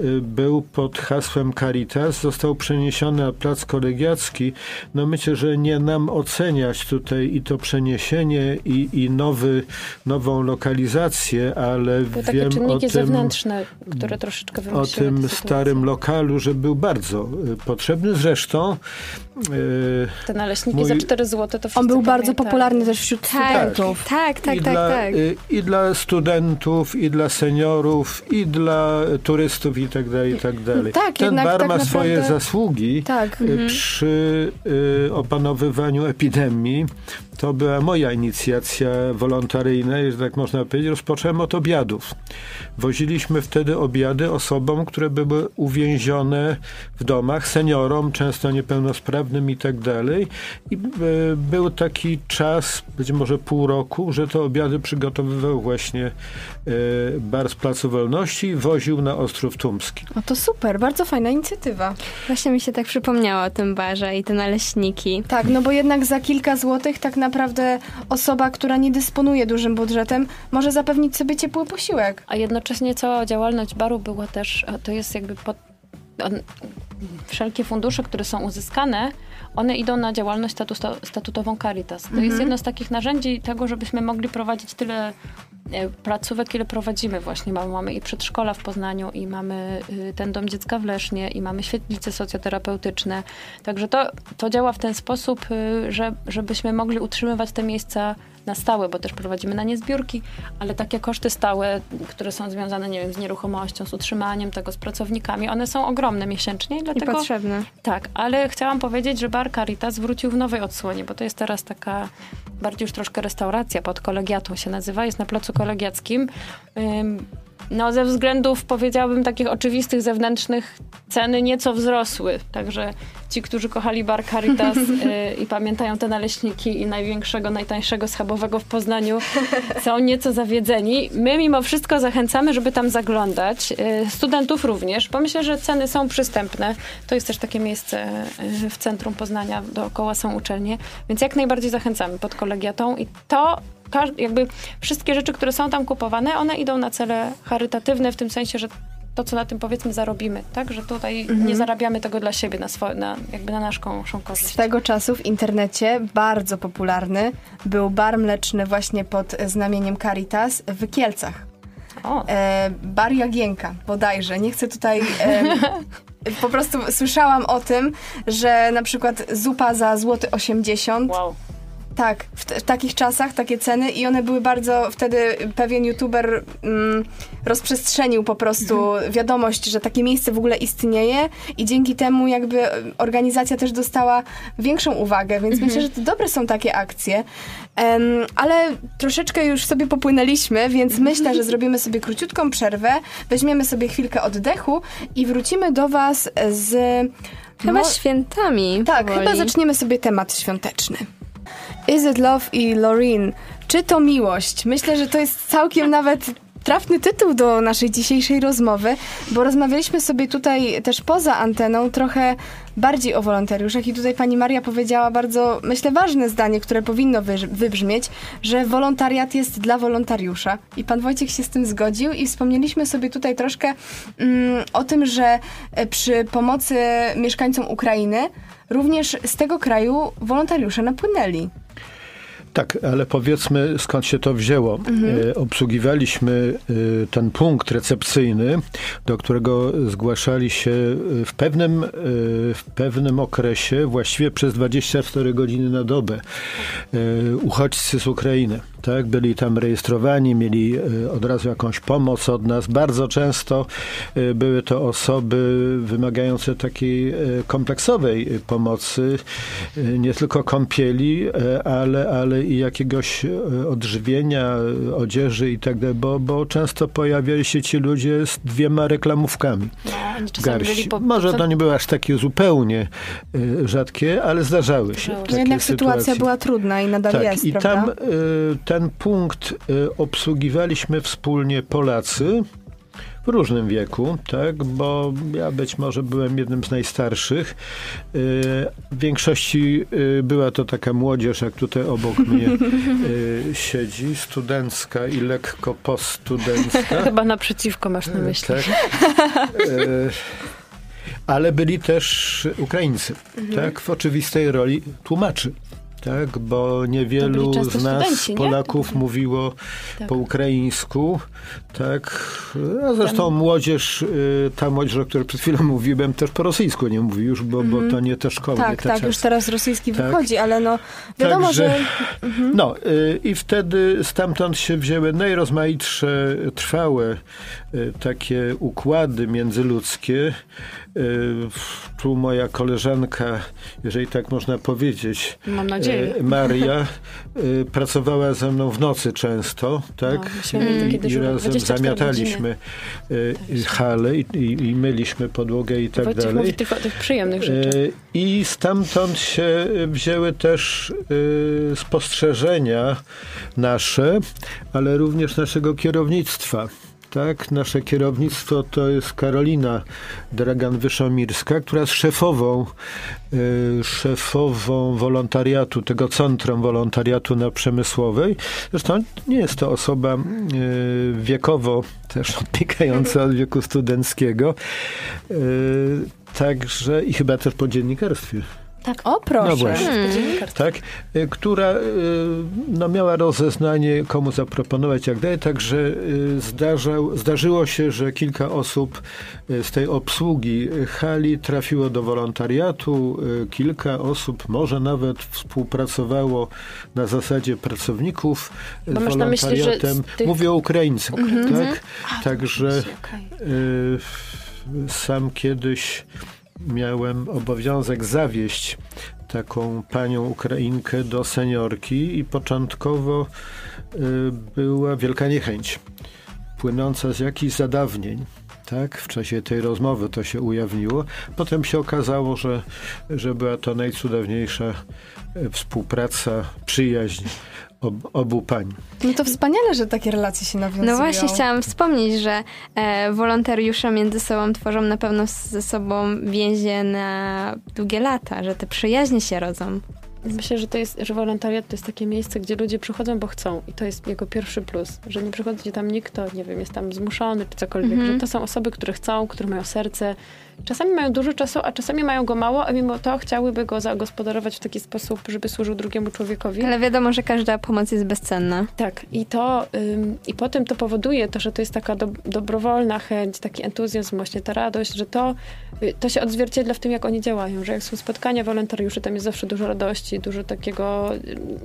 y, był pod hasłem Caritas. Został przeniesiony na Plac Kolegiacki. No myślę, że nie nam oceniać tutaj i to przeniesienie i, i nowy, nową lokalizację, ale były takie czynniki tym, zewnętrzne, które troszeczkę O tym starym lokalu, że był bardzo y, potrzebny. Zresztą te naleśniki mój... za 4 zł to On był bardzo popularny też wśród tak, studentów. Tak, tak, I tak, dla, tak. Y, I dla studentów, i dla seniorów, i dla turystów i tak dalej, i tak dalej. Tak, Ten bar tak ma naprawdę... swoje zasługi tak. przy opanowywaniu epidemii. To była moja inicjacja wolontaryjna, jeżeli tak można powiedzieć. Rozpocząłem od obiadów. Woziliśmy wtedy obiady osobom, które były uwięzione w domach, seniorom, często niepełnosprawnym i tak dalej. I e, był taki czas, być może pół roku, że te obiady przygotowywał właśnie e, Bar z Placu Wolności i woził na Ostrów Tumski. No to super, bardzo fajna inicjatywa. Właśnie mi się tak przypomniało o tym barze i te naleśniki. Tak, no bo jednak za kilka złotych tak naprawdę osoba, która nie dysponuje dużym budżetem, może zapewnić sobie ciepły posiłek. A jednocześnie cała działalność baru była też, to jest jakby pod, wszelkie fundusze, które są uzyskane, one idą na działalność statutową Caritas. To mhm. jest jedno z takich narzędzi tego, żebyśmy mogli prowadzić tyle placówek, ile prowadzimy właśnie. Mamy, mamy i przedszkola w Poznaniu, i mamy y, ten dom dziecka w Lesznie, i mamy świetlice socjoterapeutyczne. Także to, to działa w ten sposób, y, że, żebyśmy mogli utrzymywać te miejsca na stałe, bo też prowadzimy na nie zbiórki, ale takie koszty stałe, które są związane, nie wiem, z nieruchomością, z utrzymaniem tego, z pracownikami, one są ogromne miesięcznie. Dlatego, I potrzebne. Tak, ale chciałam powiedzieć, że Bar Caritas wrócił w nowej odsłonie, bo to jest teraz taka bardziej już troszkę restauracja pod kolegiatą się nazywa, jest na placu kolegiackim. No ze względów powiedziałabym takich oczywistych, zewnętrznych ceny nieco wzrosły. Także ci, którzy kochali bar Caritas *laughs* y, i pamiętają te naleśniki i największego, najtańszego schabowego w Poznaniu są nieco zawiedzeni. My mimo wszystko zachęcamy, żeby tam zaglądać. Y, studentów również, bo myślę, że ceny są przystępne. To jest też takie miejsce y, w centrum Poznania, dookoła są uczelnie, więc jak najbardziej zachęcamy pod kolegiatą i to jakby wszystkie rzeczy, które są tam kupowane, one idą na cele charytatywne, w tym sensie, że to, co na tym powiedzmy zarobimy, tak? Że tutaj mhm. nie zarabiamy tego dla siebie, na, swo- na jakby na naszą korzyść. Swego czasu w internecie bardzo popularny był bar mleczny właśnie pod znamieniem Caritas w Kielcach. O. E, bar Jagienka, bodajże. Nie chcę tutaj... E, *laughs* po prostu słyszałam o tym, że na przykład zupa za złoty 80 wow. Tak, w, w, takich czasach takie ceny i one były bardzo, wtedy pewien youtuber mm, rozprzestrzenił po prostu mhm. wiadomość, że takie miejsce w ogóle istnieje i dzięki temu jakby organizacja też dostała większą uwagę, więc mhm. myślę, że to dobre są takie akcje. Um, ale troszeczkę już sobie popłynęliśmy, więc mhm. myślę, że zrobimy sobie króciutką przerwę, weźmiemy sobie chwilkę oddechu i wrócimy do was z... Chyba no, świętami. Tak, powoli. chyba zaczniemy sobie temat świąteczny. Is It Love i Loreen. Czy to miłość? Myślę, że to jest całkiem nawet trafny tytuł do naszej dzisiejszej rozmowy, bo rozmawialiśmy sobie tutaj też poza anteną trochę bardziej o wolontariuszach i tutaj pani Maria powiedziała bardzo, myślę, ważne zdanie, które powinno wybrzmieć, że wolontariat jest dla wolontariusza. I pan Wojciech się z tym zgodził i wspomnieliśmy sobie tutaj troszkę mm, o tym, że e, przy pomocy mieszkańcom Ukrainy również z tego kraju wolontariusze napłynęli. Tak, ale powiedzmy skąd się to wzięło. Mhm. E, obsługiwaliśmy e, ten punkt recepcyjny, do którego zgłaszali się w pewnym, e, w pewnym okresie, właściwie przez 24 godziny na dobę, uchodźcy z Ukrainy tak? Byli tam rejestrowani, mieli e, od razu jakąś pomoc od nas. Bardzo często e, były to osoby wymagające takiej e, kompleksowej pomocy, nie tylko kąpieli, ale, ale i jakiegoś odżywienia, odzieży i tak dalej, bo, bo często pojawiali się ci ludzie z dwiema reklamówkami. No, garści. Po, Może to nie były aż takie zupełnie rzadkie, ale zdarzały się. Takie Jednak sytuacja sytuacje. była trudna i nadal tak, jest, i prawda? tam ten punkt y, obsługiwaliśmy wspólnie Polacy w różnym wieku, tak, bo ja być może byłem jednym z najstarszych. Y, w większości y, była to taka młodzież, jak tutaj obok mnie *laughs* siedzi, studencka i lekko poststudencka. *laughs* Chyba naprzeciwko masz na myśli. Tak. Ale byli też Ukraińcy, mhm. tak, w oczywistej roli tłumaczy tak, bo niewielu z nas, studenci, Polaków, nie? mówiło tak. po ukraińsku, tak, a zresztą młodzież, y, ta młodzież, o której przed chwilą mówiłem, też po rosyjsku nie mówi już, bo, bo mhm. to nie te szkoły. Tak, te tak, czasy. już teraz rosyjski tak. wychodzi, ale no wiadomo, Także, że... Mhm. No y, i wtedy stamtąd się wzięły najrozmaitsze, trwałe takie układy międzyludzkie, tu moja koleżanka, jeżeli tak można powiedzieć, Mam nadzieję. Maria, *laughs* pracowała ze mną w nocy często, tak? No, I, i razem zamiataliśmy godziny. hale i, i, i, myliśmy podłogę i tak Wojciech dalej. Mówi tych, tych przyjemnych rzeczy. I stamtąd się wzięły też spostrzeżenia nasze, ale również naszego kierownictwa tak? Nasze kierownictwo to jest Karolina Dragan-Wyszomirska, która jest szefową, y, szefową wolontariatu, tego Centrum Wolontariatu na Przemysłowej. Zresztą nie jest to osoba y, wiekowo też *laughs* odbiegająca od wieku studenckiego. Y, także i chyba też po dziennikarstwie. Tak. O, proszę. No właśnie. Hmm. Tak, y, która y, no, miała rozeznanie, komu zaproponować, jak dalej. Także y, zdarzał, zdarzyło się, że kilka osób z tej obsługi hali trafiło do wolontariatu. Kilka osób może nawet współpracowało na zasadzie pracowników Bo z wolontariatem. Myśli, tych... Mówię o Ukraińcach, mm -hmm. tak? A, Także okay. y, sam kiedyś miałem obowiązek zawieść taką panią Ukrainkę do seniorki i początkowo y, była wielka niechęć płynąca z jakichś zadawnień. Tak, w czasie tej rozmowy to się ujawniło. Potem się okazało, że, że była to najcudowniejsza e, współpraca, przyjaźń ob, obu pań. No to wspaniale, że takie relacje się nawiązują. No właśnie chciałam wspomnieć, że e, wolontariusze między sobą tworzą na pewno ze sobą więzie na długie lata, że te przyjaźnie się rodzą. Myślę, że to jest, że wolontariat to jest takie miejsce, gdzie ludzie przychodzą, bo chcą. I to jest jego pierwszy plus, że nie przychodzi tam nikt, kto, nie wiem, jest tam zmuszony czy cokolwiek, Mhm. że to są osoby, które chcą, które mają serce. Czasami mają dużo czasu, a czasami mają go mało, a mimo to chciałyby go zagospodarować w taki sposób, żeby służył drugiemu człowiekowi. Ale wiadomo, że każda pomoc jest bezcenna. Tak, i to ym, i potem to powoduje to, że to jest taka do, dobrowolna chęć, taki entuzjazm, właśnie ta radość, że to, y, to się odzwierciedla w tym, jak oni działają, że jak są spotkania wolontariuszy, tam jest zawsze dużo radości, dużo takiego,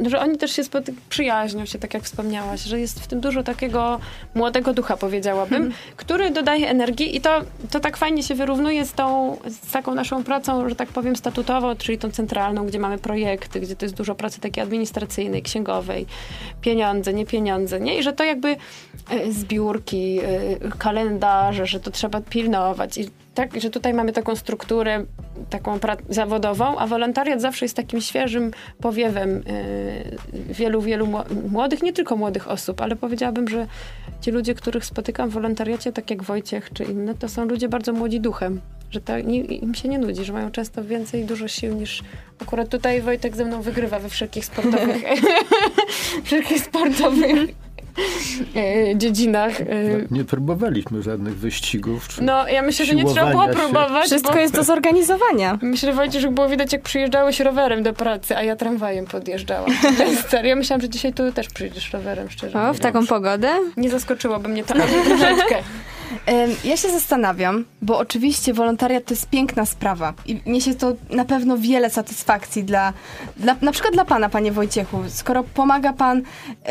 y, że oni też się spoty- przyjaźnią się, tak jak wspomniałaś, że jest w tym dużo takiego młodego ducha, powiedziałabym, który dodaje energii i to, to tak fajnie się wyrównuje z tą, z taką naszą pracą, że tak powiem, statutową, czyli tą centralną, gdzie mamy projekty, gdzie to jest dużo pracy takiej administracyjnej, księgowej, pieniądze, nie pieniądze, nie? I że to jakby e, zbiórki, e, kalendarze, że to trzeba pilnować. I tak, że tutaj mamy taką strukturę taką zawodową, a wolontariat zawsze jest takim świeżym powiewem e, wielu, wielu mło- młodych, nie tylko młodych osób, ale powiedziałabym, że ci ludzie, których spotykam w wolontariacie, tak jak Wojciech czy inne, to są ludzie bardzo młodzi duchem. Że to nie, im się nie nudzi, że mają często więcej, dużo sił niż akurat tutaj Wojtek ze mną wygrywa we wszelkich sportowych *laughs* *laughs* wszelkich sportowych dziedzinach. e. Nie próbowaliśmy żadnych wyścigów. Czy... No, ja myślę, że nie trzeba było próbować, Wszystko bo jest do zorganizowania. myślę, że Wojciech było widać, jak przyjeżdżałeś rowerem do pracy, a ja tramwajem podjeżdżałam. *laughs* To jest serio. Ja myślałam, że dzisiaj tu też przyjdziesz rowerem, szczerze O, w taką pogodę? Nie zaskoczyłoby mnie to *laughs* troszeczkę. Ja się zastanawiam, bo oczywiście wolontariat to jest piękna sprawa i niesie to na pewno wiele satysfakcji dla, dla, na przykład dla pana, panie Wojciechu. Skoro pomaga pan,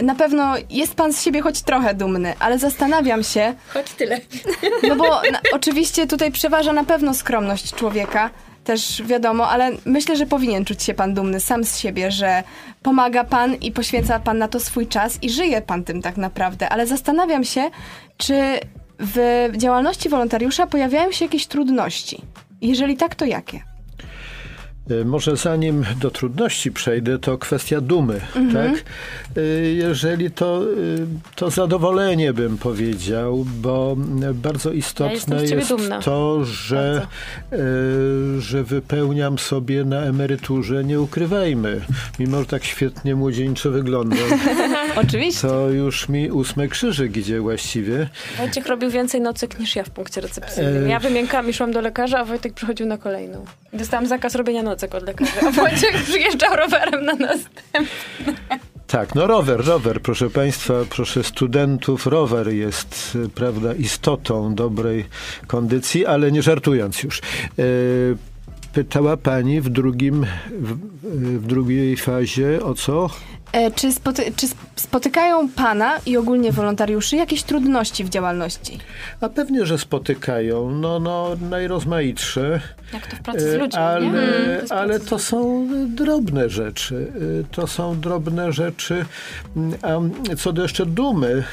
na pewno jest pan z siebie choć trochę dumny, ale zastanawiam się, Choć tyle. no bo na, oczywiście tutaj przeważa na pewno skromność człowieka, też wiadomo, ale myślę, że powinien czuć się pan dumny sam z siebie, że pomaga pan i poświęca pan na to swój czas i żyje pan tym tak naprawdę. Ale zastanawiam się, czy w działalności wolontariusza pojawiają się jakieś trudności. Jeżeli tak, to jakie? E, Może zanim do trudności przejdę, to kwestia dumy, Mhm. tak? E, Jeżeli to, e, to zadowolenie bym powiedział, bo bardzo istotne ciebie jest dumna. to, że, że wypełniam sobie na emeryturze, nie ukrywajmy, mimo że tak świetnie młodzieńczo wyglądam, *laughs* Oczywiście. to już mi ósmy krzyżyk idzie właściwie. Wojciech robił więcej nocek niż ja w punkcie recepcyjnym. E. Ja wymiękałam i szłam do lekarza, a Wojtek przychodził na kolejną. Dostałam zakaz robienia nocek od lekarza, Wojciech *laughs* przyjeżdżał rowerem na nas. Tak, no rower, rower, proszę Państwa, proszę studentów, rower jest, y, prawda, istotą dobrej kondycji, ale nie żartując już. E, Pytała Pani w drugim, w, w drugiej fazie o co? E, czy, spoty, czy sp- spotykają pana i ogólnie wolontariuszy jakieś trudności w działalności? A pewnie, że spotykają, no, no najrozmaitsze. Jak to w pracy z E, ludźmi, ale, nie? To jest ale z to są drobne rzeczy. E, To są drobne rzeczy. A co do jeszcze dumy,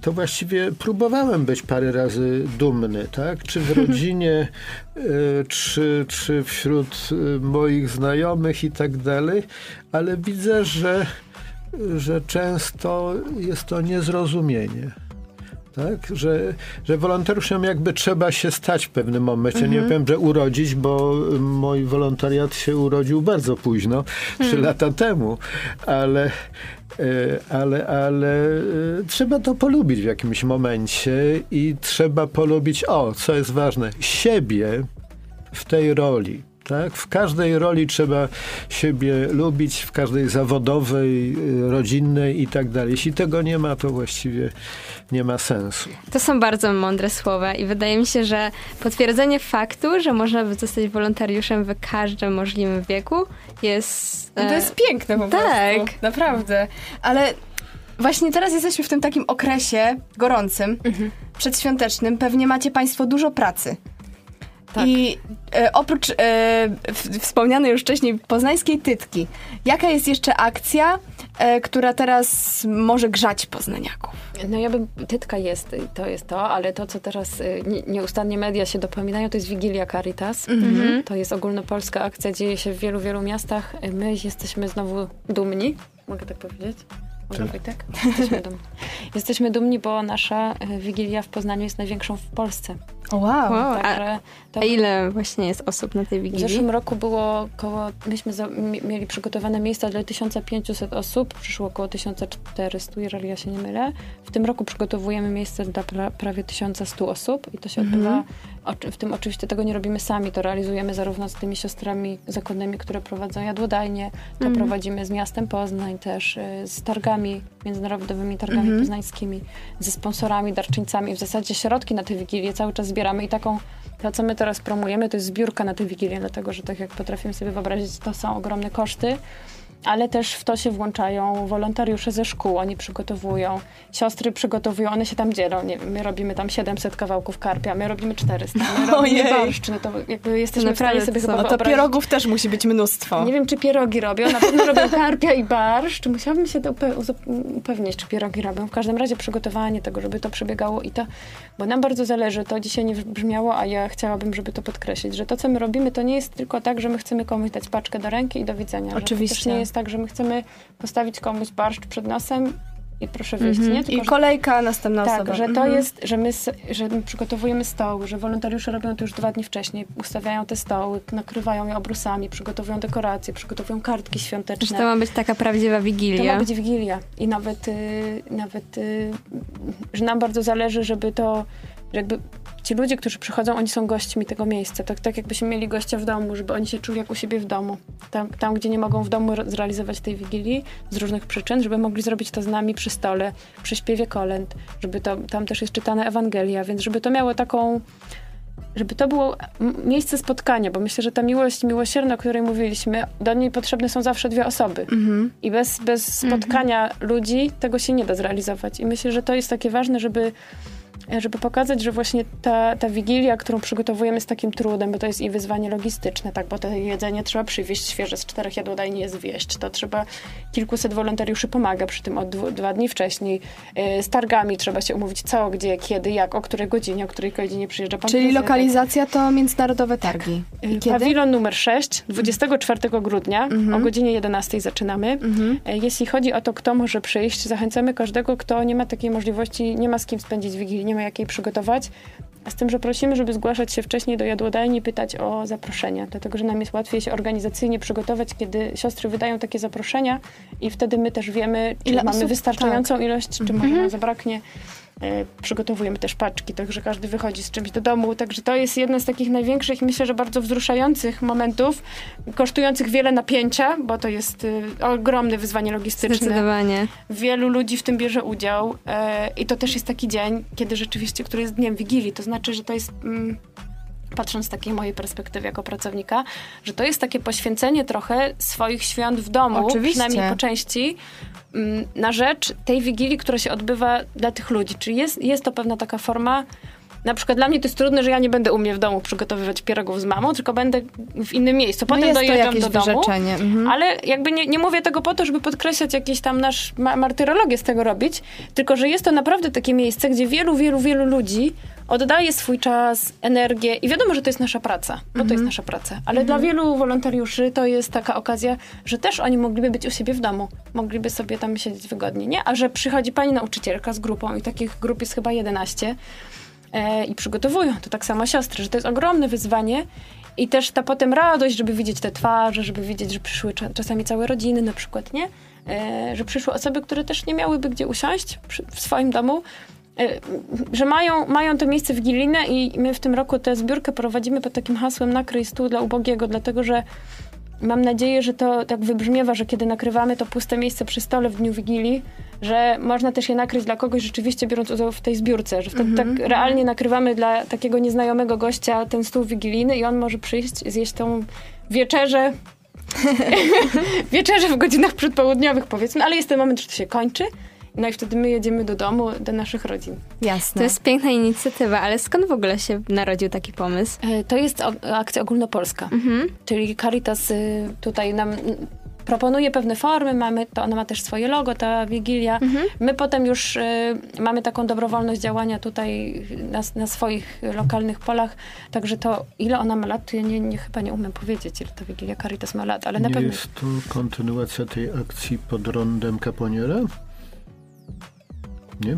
to właściwie próbowałem być parę razy dumny, tak? Czy w rodzinie, e, *laughs* czy, czy wśród e, moich znajomych i tak dalej, ale widzę, że, że często jest to niezrozumienie tak? Że, że wolontariuszem jakby trzeba się stać w pewnym momencie. Nie wiem, że urodzić, bo mój wolontariat się urodził bardzo późno, trzy lata temu, ale, ale, ale e, trzeba to polubić w jakimś momencie i trzeba polubić, o, co jest ważne, siebie w tej roli. Tak? W każdej roli trzeba siebie lubić, w każdej zawodowej, y, rodzinnej i tak dalej. Jeśli tego nie ma, to właściwie nie ma sensu. To są bardzo mądre słowa i wydaje mi się, że potwierdzenie faktu, że można by zostać wolontariuszem w każdym możliwym wieku jest... No to e, jest piękne po tak. prostu. Naprawdę. Ale właśnie teraz jesteśmy w tym takim okresie gorącym, przedświątecznym. Pewnie macie państwo dużo pracy. Tak. I e, oprócz e, w- wspomnianej już wcześniej poznańskiej tytki, jaka jest jeszcze akcja, e, która teraz może grzać poznaniaków? No ja bym, tytka jest, y, to jest to, ale to, co teraz y, nie- nieustannie media się dopominają, to jest Wigilia Caritas. To jest ogólnopolska akcja, dzieje się w wielu, wielu miastach. Y, My jesteśmy znowu dumni, mogę tak powiedzieć? Może Tak. Wojtek? Jesteśmy dumni. *laughs* Jesteśmy dumni, bo nasza y, Wigilia w Poznaniu jest największą w Polsce. Wow. Wow. Także to a ile właśnie jest osób na tej w wigilii? zeszłym roku było około, myśmy za, mi- mieli przygotowane miejsca dla 1500 osób, przyszło około 1400, jeżeli ja się nie mylę. W tym roku przygotowujemy miejsce dla pra, prawie 1100 osób i to się odbywa, oczy- w tym oczywiście tego nie robimy sami, to realizujemy zarówno z tymi siostrami zakonnymi, które prowadzą jadłodajnie, to prowadzimy z miastem Poznań też, y, z targami, międzynarodowymi targami poznańskimi, ze sponsorami, darczyńcami. W zasadzie środki na tę Wigilię cały czas zbieramy i taką to, co my teraz promujemy, to jest zbiórka na tę Wigilię, dlatego że tak jak potrafimy sobie wyobrazić, to są ogromne koszty, ale też w to się włączają wolontariusze ze szkół, oni przygotowują, siostry przygotowują, one się tam dzielą, nie wiem, my robimy tam 700 kawałków karpia, my robimy 400, my robimy Ojej. barszcz, no to jakby jesteśmy w stanie Naprawdę sobie co? chyba to pierogów też musi być mnóstwo. Nie wiem, czy pierogi robią. Na pewno robią karpia i barszcz. Musiałabym się upewnić, czy pierogi robią. W każdym razie przygotowanie tego, żeby to przebiegało i to, bo nam bardzo zależy, to dzisiaj nie brzmiało, a ja chciałabym, żeby to podkreślić, że to, co my robimy, to nie jest tylko tak, że my chcemy komuś dać paczkę do ręki i do widzenia. Że To Oczywiście. też nie jest tak, że my chcemy postawić komuś barszcz przed nosem i proszę wyjść, nie? Tylko, I że- kolejka, następna tak, osoba. że to Mhm. jest, że my, że my przygotowujemy stoły, że wolontariusze robią to już dwa dni wcześniej, ustawiają te stoły, nakrywają je obrusami, przygotowują dekoracje, przygotowują kartki Że świąteczne. to ma być taka prawdziwa To wigilia. ma być Wigilia i nawet, y, nawet y, że nam bardzo zależy, żeby to, że jakby ci ludzie, którzy przychodzą, oni są gośćmi tego miejsca. Tak, tak jakbyśmy mieli gościa w domu, żeby oni się czuli jak u siebie w domu. Tam, tam gdzie nie mogą w domu re- zrealizować tej Wigilii z różnych przyczyn, żeby mogli zrobić to z nami przy stole, przy śpiewie kolęd, żeby to, tam też jest czytana Ewangelia, więc żeby to miało taką żeby to było miejsce spotkania, bo myślę, że ta miłość miłosierna, o której mówiliśmy, do niej potrzebne są zawsze dwie osoby. Mhm. I bez, bez spotkania ludzi tego się nie da zrealizować. I myślę, że to jest takie ważne, żeby, żeby pokazać, że właśnie ta, ta wigilia, którą przygotowujemy z takim trudem, bo to jest i wyzwanie logistyczne, tak, bo to jedzenie trzeba przywieźć świeże z czterech jadłodajni je zwieść. To trzeba, kilkuset wolontariuszy pomaga przy tym od dwu, dwa dni wcześniej. Yy, Z targami trzeba się umówić co, gdzie, kiedy, jak, o której godzinie, o której godzinie przyjeżdża pan Czyli prezydent. lokalizacja to międzynarodowe targi. I Y, kiedy? Pawilon numer 6, 24 grudnia, Mhm. o godzinie 11 zaczynamy. Y, Jeśli chodzi o to, kto może przyjść, zachęcamy każdego, kto nie ma takiej możliwości, nie ma z kim spędzić Wigilii, nie ma jakiej przygotować. Z tym, że prosimy, żeby zgłaszać się wcześniej do jadłodajni i pytać o zaproszenia, dlatego że nam jest łatwiej się organizacyjnie przygotować, kiedy siostry wydają takie zaproszenia i wtedy my też wiemy, czy Ile mamy osób? wystarczającą ilość, czy może nam zabraknie. E, Przygotowujemy też paczki, także każdy wychodzi z czymś do domu. Także to jest jedna z takich największych myślę, że bardzo wzruszających momentów, kosztujących wiele napięcia, bo to jest y, ogromne wyzwanie logistyczne. Zdecydowanie. Wielu ludzi w tym bierze udział e, i to też jest taki dzień, kiedy rzeczywiście, który jest dniem Wigilii. To znaczy, że to jest... Patrząc z takiej mojej perspektywy jako pracownika, że to jest takie poświęcenie trochę swoich świąt w domu, Oczywiście. przynajmniej po części, mm, na rzecz tej wigilii, która się odbywa dla tych ludzi. Czyli jest, jest to pewna taka forma. Na przykład dla mnie to jest trudne, że ja nie będę u mnie w domu przygotowywać pierogów z mamą, tylko będę w innym miejscu. Potem no jest to dojeżdżam jakieś do domu. Mhm. Ale jakby nie, nie mówię tego po to, żeby podkreślać jakiś tam nasz ma- martyrologię z tego robić, tylko że jest to naprawdę takie miejsce, gdzie wielu, wielu, wielu ludzi oddaje swój czas, energię i wiadomo, że to jest nasza praca, bo to jest nasza praca. Ale dla wielu wolontariuszy to jest taka okazja, że też oni mogliby być u siebie w domu, mogliby sobie tam siedzieć wygodnie, nie? A że przychodzi pani nauczycielka z grupą i takich grup jest chyba 11 e, i przygotowują, to tak samo siostry, że to jest ogromne wyzwanie i też ta potem radość, żeby widzieć te twarze, żeby widzieć, że przyszły cza- czasami całe rodziny na przykład, nie? E, że przyszły osoby, które też nie miałyby gdzie usiąść przy, w swoim domu, e, że mają, mają to miejsce wigilijne i my w tym roku tę zbiórkę prowadzimy pod takim hasłem nakryj stół dla ubogiego, dlatego że mam nadzieję, że to tak wybrzmiewa, że kiedy nakrywamy to puste miejsce przy stole w dniu Wigilii, że można też je nakryć dla kogoś rzeczywiście biorąc udział w tej zbiórce, że wtedy tak realnie nakrywamy dla takiego nieznajomego gościa ten stół wigilijny i on może przyjść, zjeść tą wieczerzę *laughs* wieczerzę w godzinach przedpołudniowych powiedzmy, ale jest ten moment, że to się kończy No i wtedy my jedziemy do domu, do naszych rodzin. Jasne. To jest piękna inicjatywa, ale skąd w ogóle się narodził taki pomysł? E, To jest akcja ogólnopolska, czyli Caritas y, tutaj nam proponuje pewne formy, mamy, to ona ma też swoje logo, ta Wigilia. My potem już y, mamy taką dobrowolność działania tutaj na, na swoich lokalnych polach, także to ile ona ma lat, to ja nie, nie, chyba nie umiem powiedzieć, ile ta Wigilia Caritas ma lat, ale na Nie pewno... jest to kontynuacja tej akcji pod rondem Caponiera? Nie?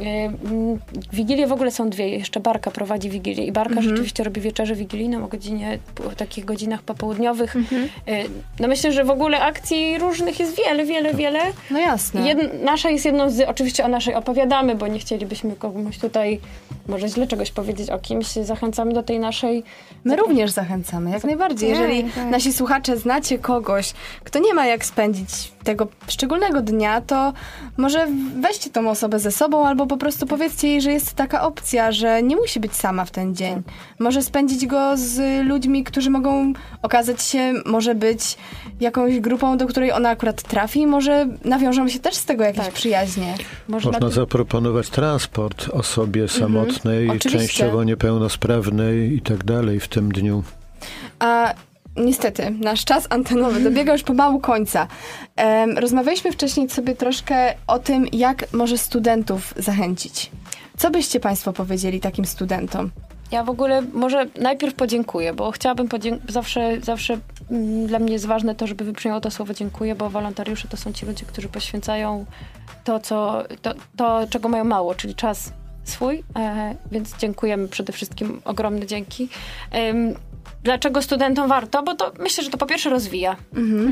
Mm, Wigilie w ogóle są dwie. Jeszcze Barka prowadzi Wigilię i Barka rzeczywiście robi wieczerzę wigilijną o godzinie, w takich godzinach popołudniowych. E, No myślę, że w ogóle akcji różnych jest wiele, wiele, wiele. No jasne. Jed- nasza jest jedną z... Oczywiście o naszej opowiadamy, bo nie chcielibyśmy komuś tutaj może źle czegoś powiedzieć o kimś. Zachęcamy do tej naszej... My również zachęcamy, jak najbardziej. Tak, Jeżeli tak. nasi słuchacze znacie kogoś, kto nie ma jak spędzić tego szczególnego dnia, to może weźcie tą osobę ze sobą albo po prostu powiedzcie jej, że jest taka opcja, że nie musi być sama w ten dzień. Może spędzić go z ludźmi, którzy mogą okazać się, może być jakąś grupą, do której ona akurat trafi, może nawiążą się też z tego jakieś Tak. przyjaźnie. Można Można zaproponować transport osobie samotnej, Oczywiście. częściowo niepełnosprawnej i tak dalej w tym dniu. A niestety, nasz czas antenowy dobiega już pomału końca. Rozmawialiśmy wcześniej sobie troszkę o tym, jak może studentów zachęcić. Co byście Państwo powiedzieli takim studentom? Ja w ogóle może najpierw podziękuję, bo chciałabym podziękować. Zawsze, zawsze mm, dla mnie jest ważne to, żeby wybrzmiało to słowo dziękuję, bo wolontariusze to są ci ludzie, którzy poświęcają to, co, to, to czego mają mało, czyli czas swój, e, więc dziękujemy przede wszystkim, ogromne dzięki. Em, Dlaczego studentom warto? Bo to myślę, że to po pierwsze rozwija.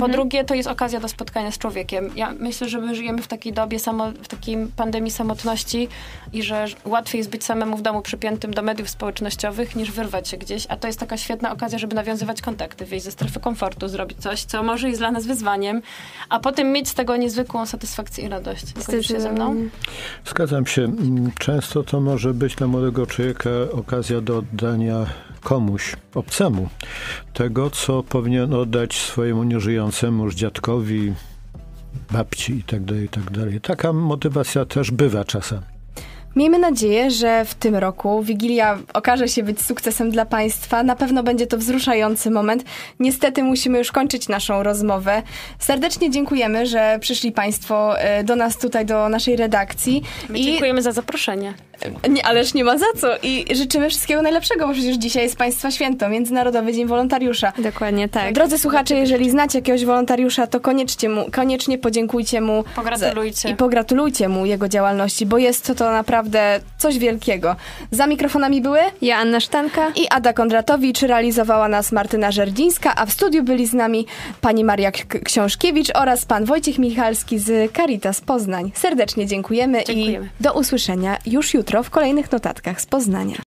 Po drugie, to jest okazja do spotkania z człowiekiem. Ja myślę, że my żyjemy w takiej dobie, samo, w takiej pandemii samotności i że łatwiej jest być samemu w domu przypiętym do mediów społecznościowych, niż wyrwać się gdzieś. A to jest taka świetna okazja, żeby nawiązywać kontakty, wyjść ze strefy komfortu, zrobić coś, co może jest dla nas wyzwaniem, a potem mieć z tego niezwykłą satysfakcję i radość. Zgodzisz się ze mną? Zgadzam się. Często to może być dla młodego człowieka okazja do oddania komuś, obcemu, tego, co powinien oddać swojemu nieżyjącemu już dziadkowi, babci i tak dalej, i tak dalej. Taka motywacja też bywa czasem. Miejmy nadzieję, że w tym roku Wigilia okaże się być sukcesem dla Państwa. Na pewno będzie to wzruszający moment. Niestety musimy już kończyć naszą rozmowę. Serdecznie dziękujemy, że przyszli Państwo e, do nas tutaj, do naszej redakcji. My dziękujemy za zaproszenie. Nie, ależ nie ma za co. I życzymy wszystkiego najlepszego, bo przecież dzisiaj jest Państwa święto, Międzynarodowy Dzień Wolontariusza. Dokładnie tak. Drodzy słuchacze, jeżeli znacie jakiegoś wolontariusza, to koniecznie, mu, koniecznie podziękujcie mu. Pogratulujcie. I pogratulujcie mu jego działalności, bo jest to, to naprawdę coś wielkiego. Za mikrofonami były Ja, Anna Sztanka. i Ada Kondratowicz, realizowała nas Martyna Żerdzińska, a w studiu byli z nami pani Maria K- Książkiewicz oraz pan Wojciech Michalski z Caritas Poznań. Serdecznie dziękujemy, Dziękujemy. i do usłyszenia już jutro w kolejnych notatkach z Poznania.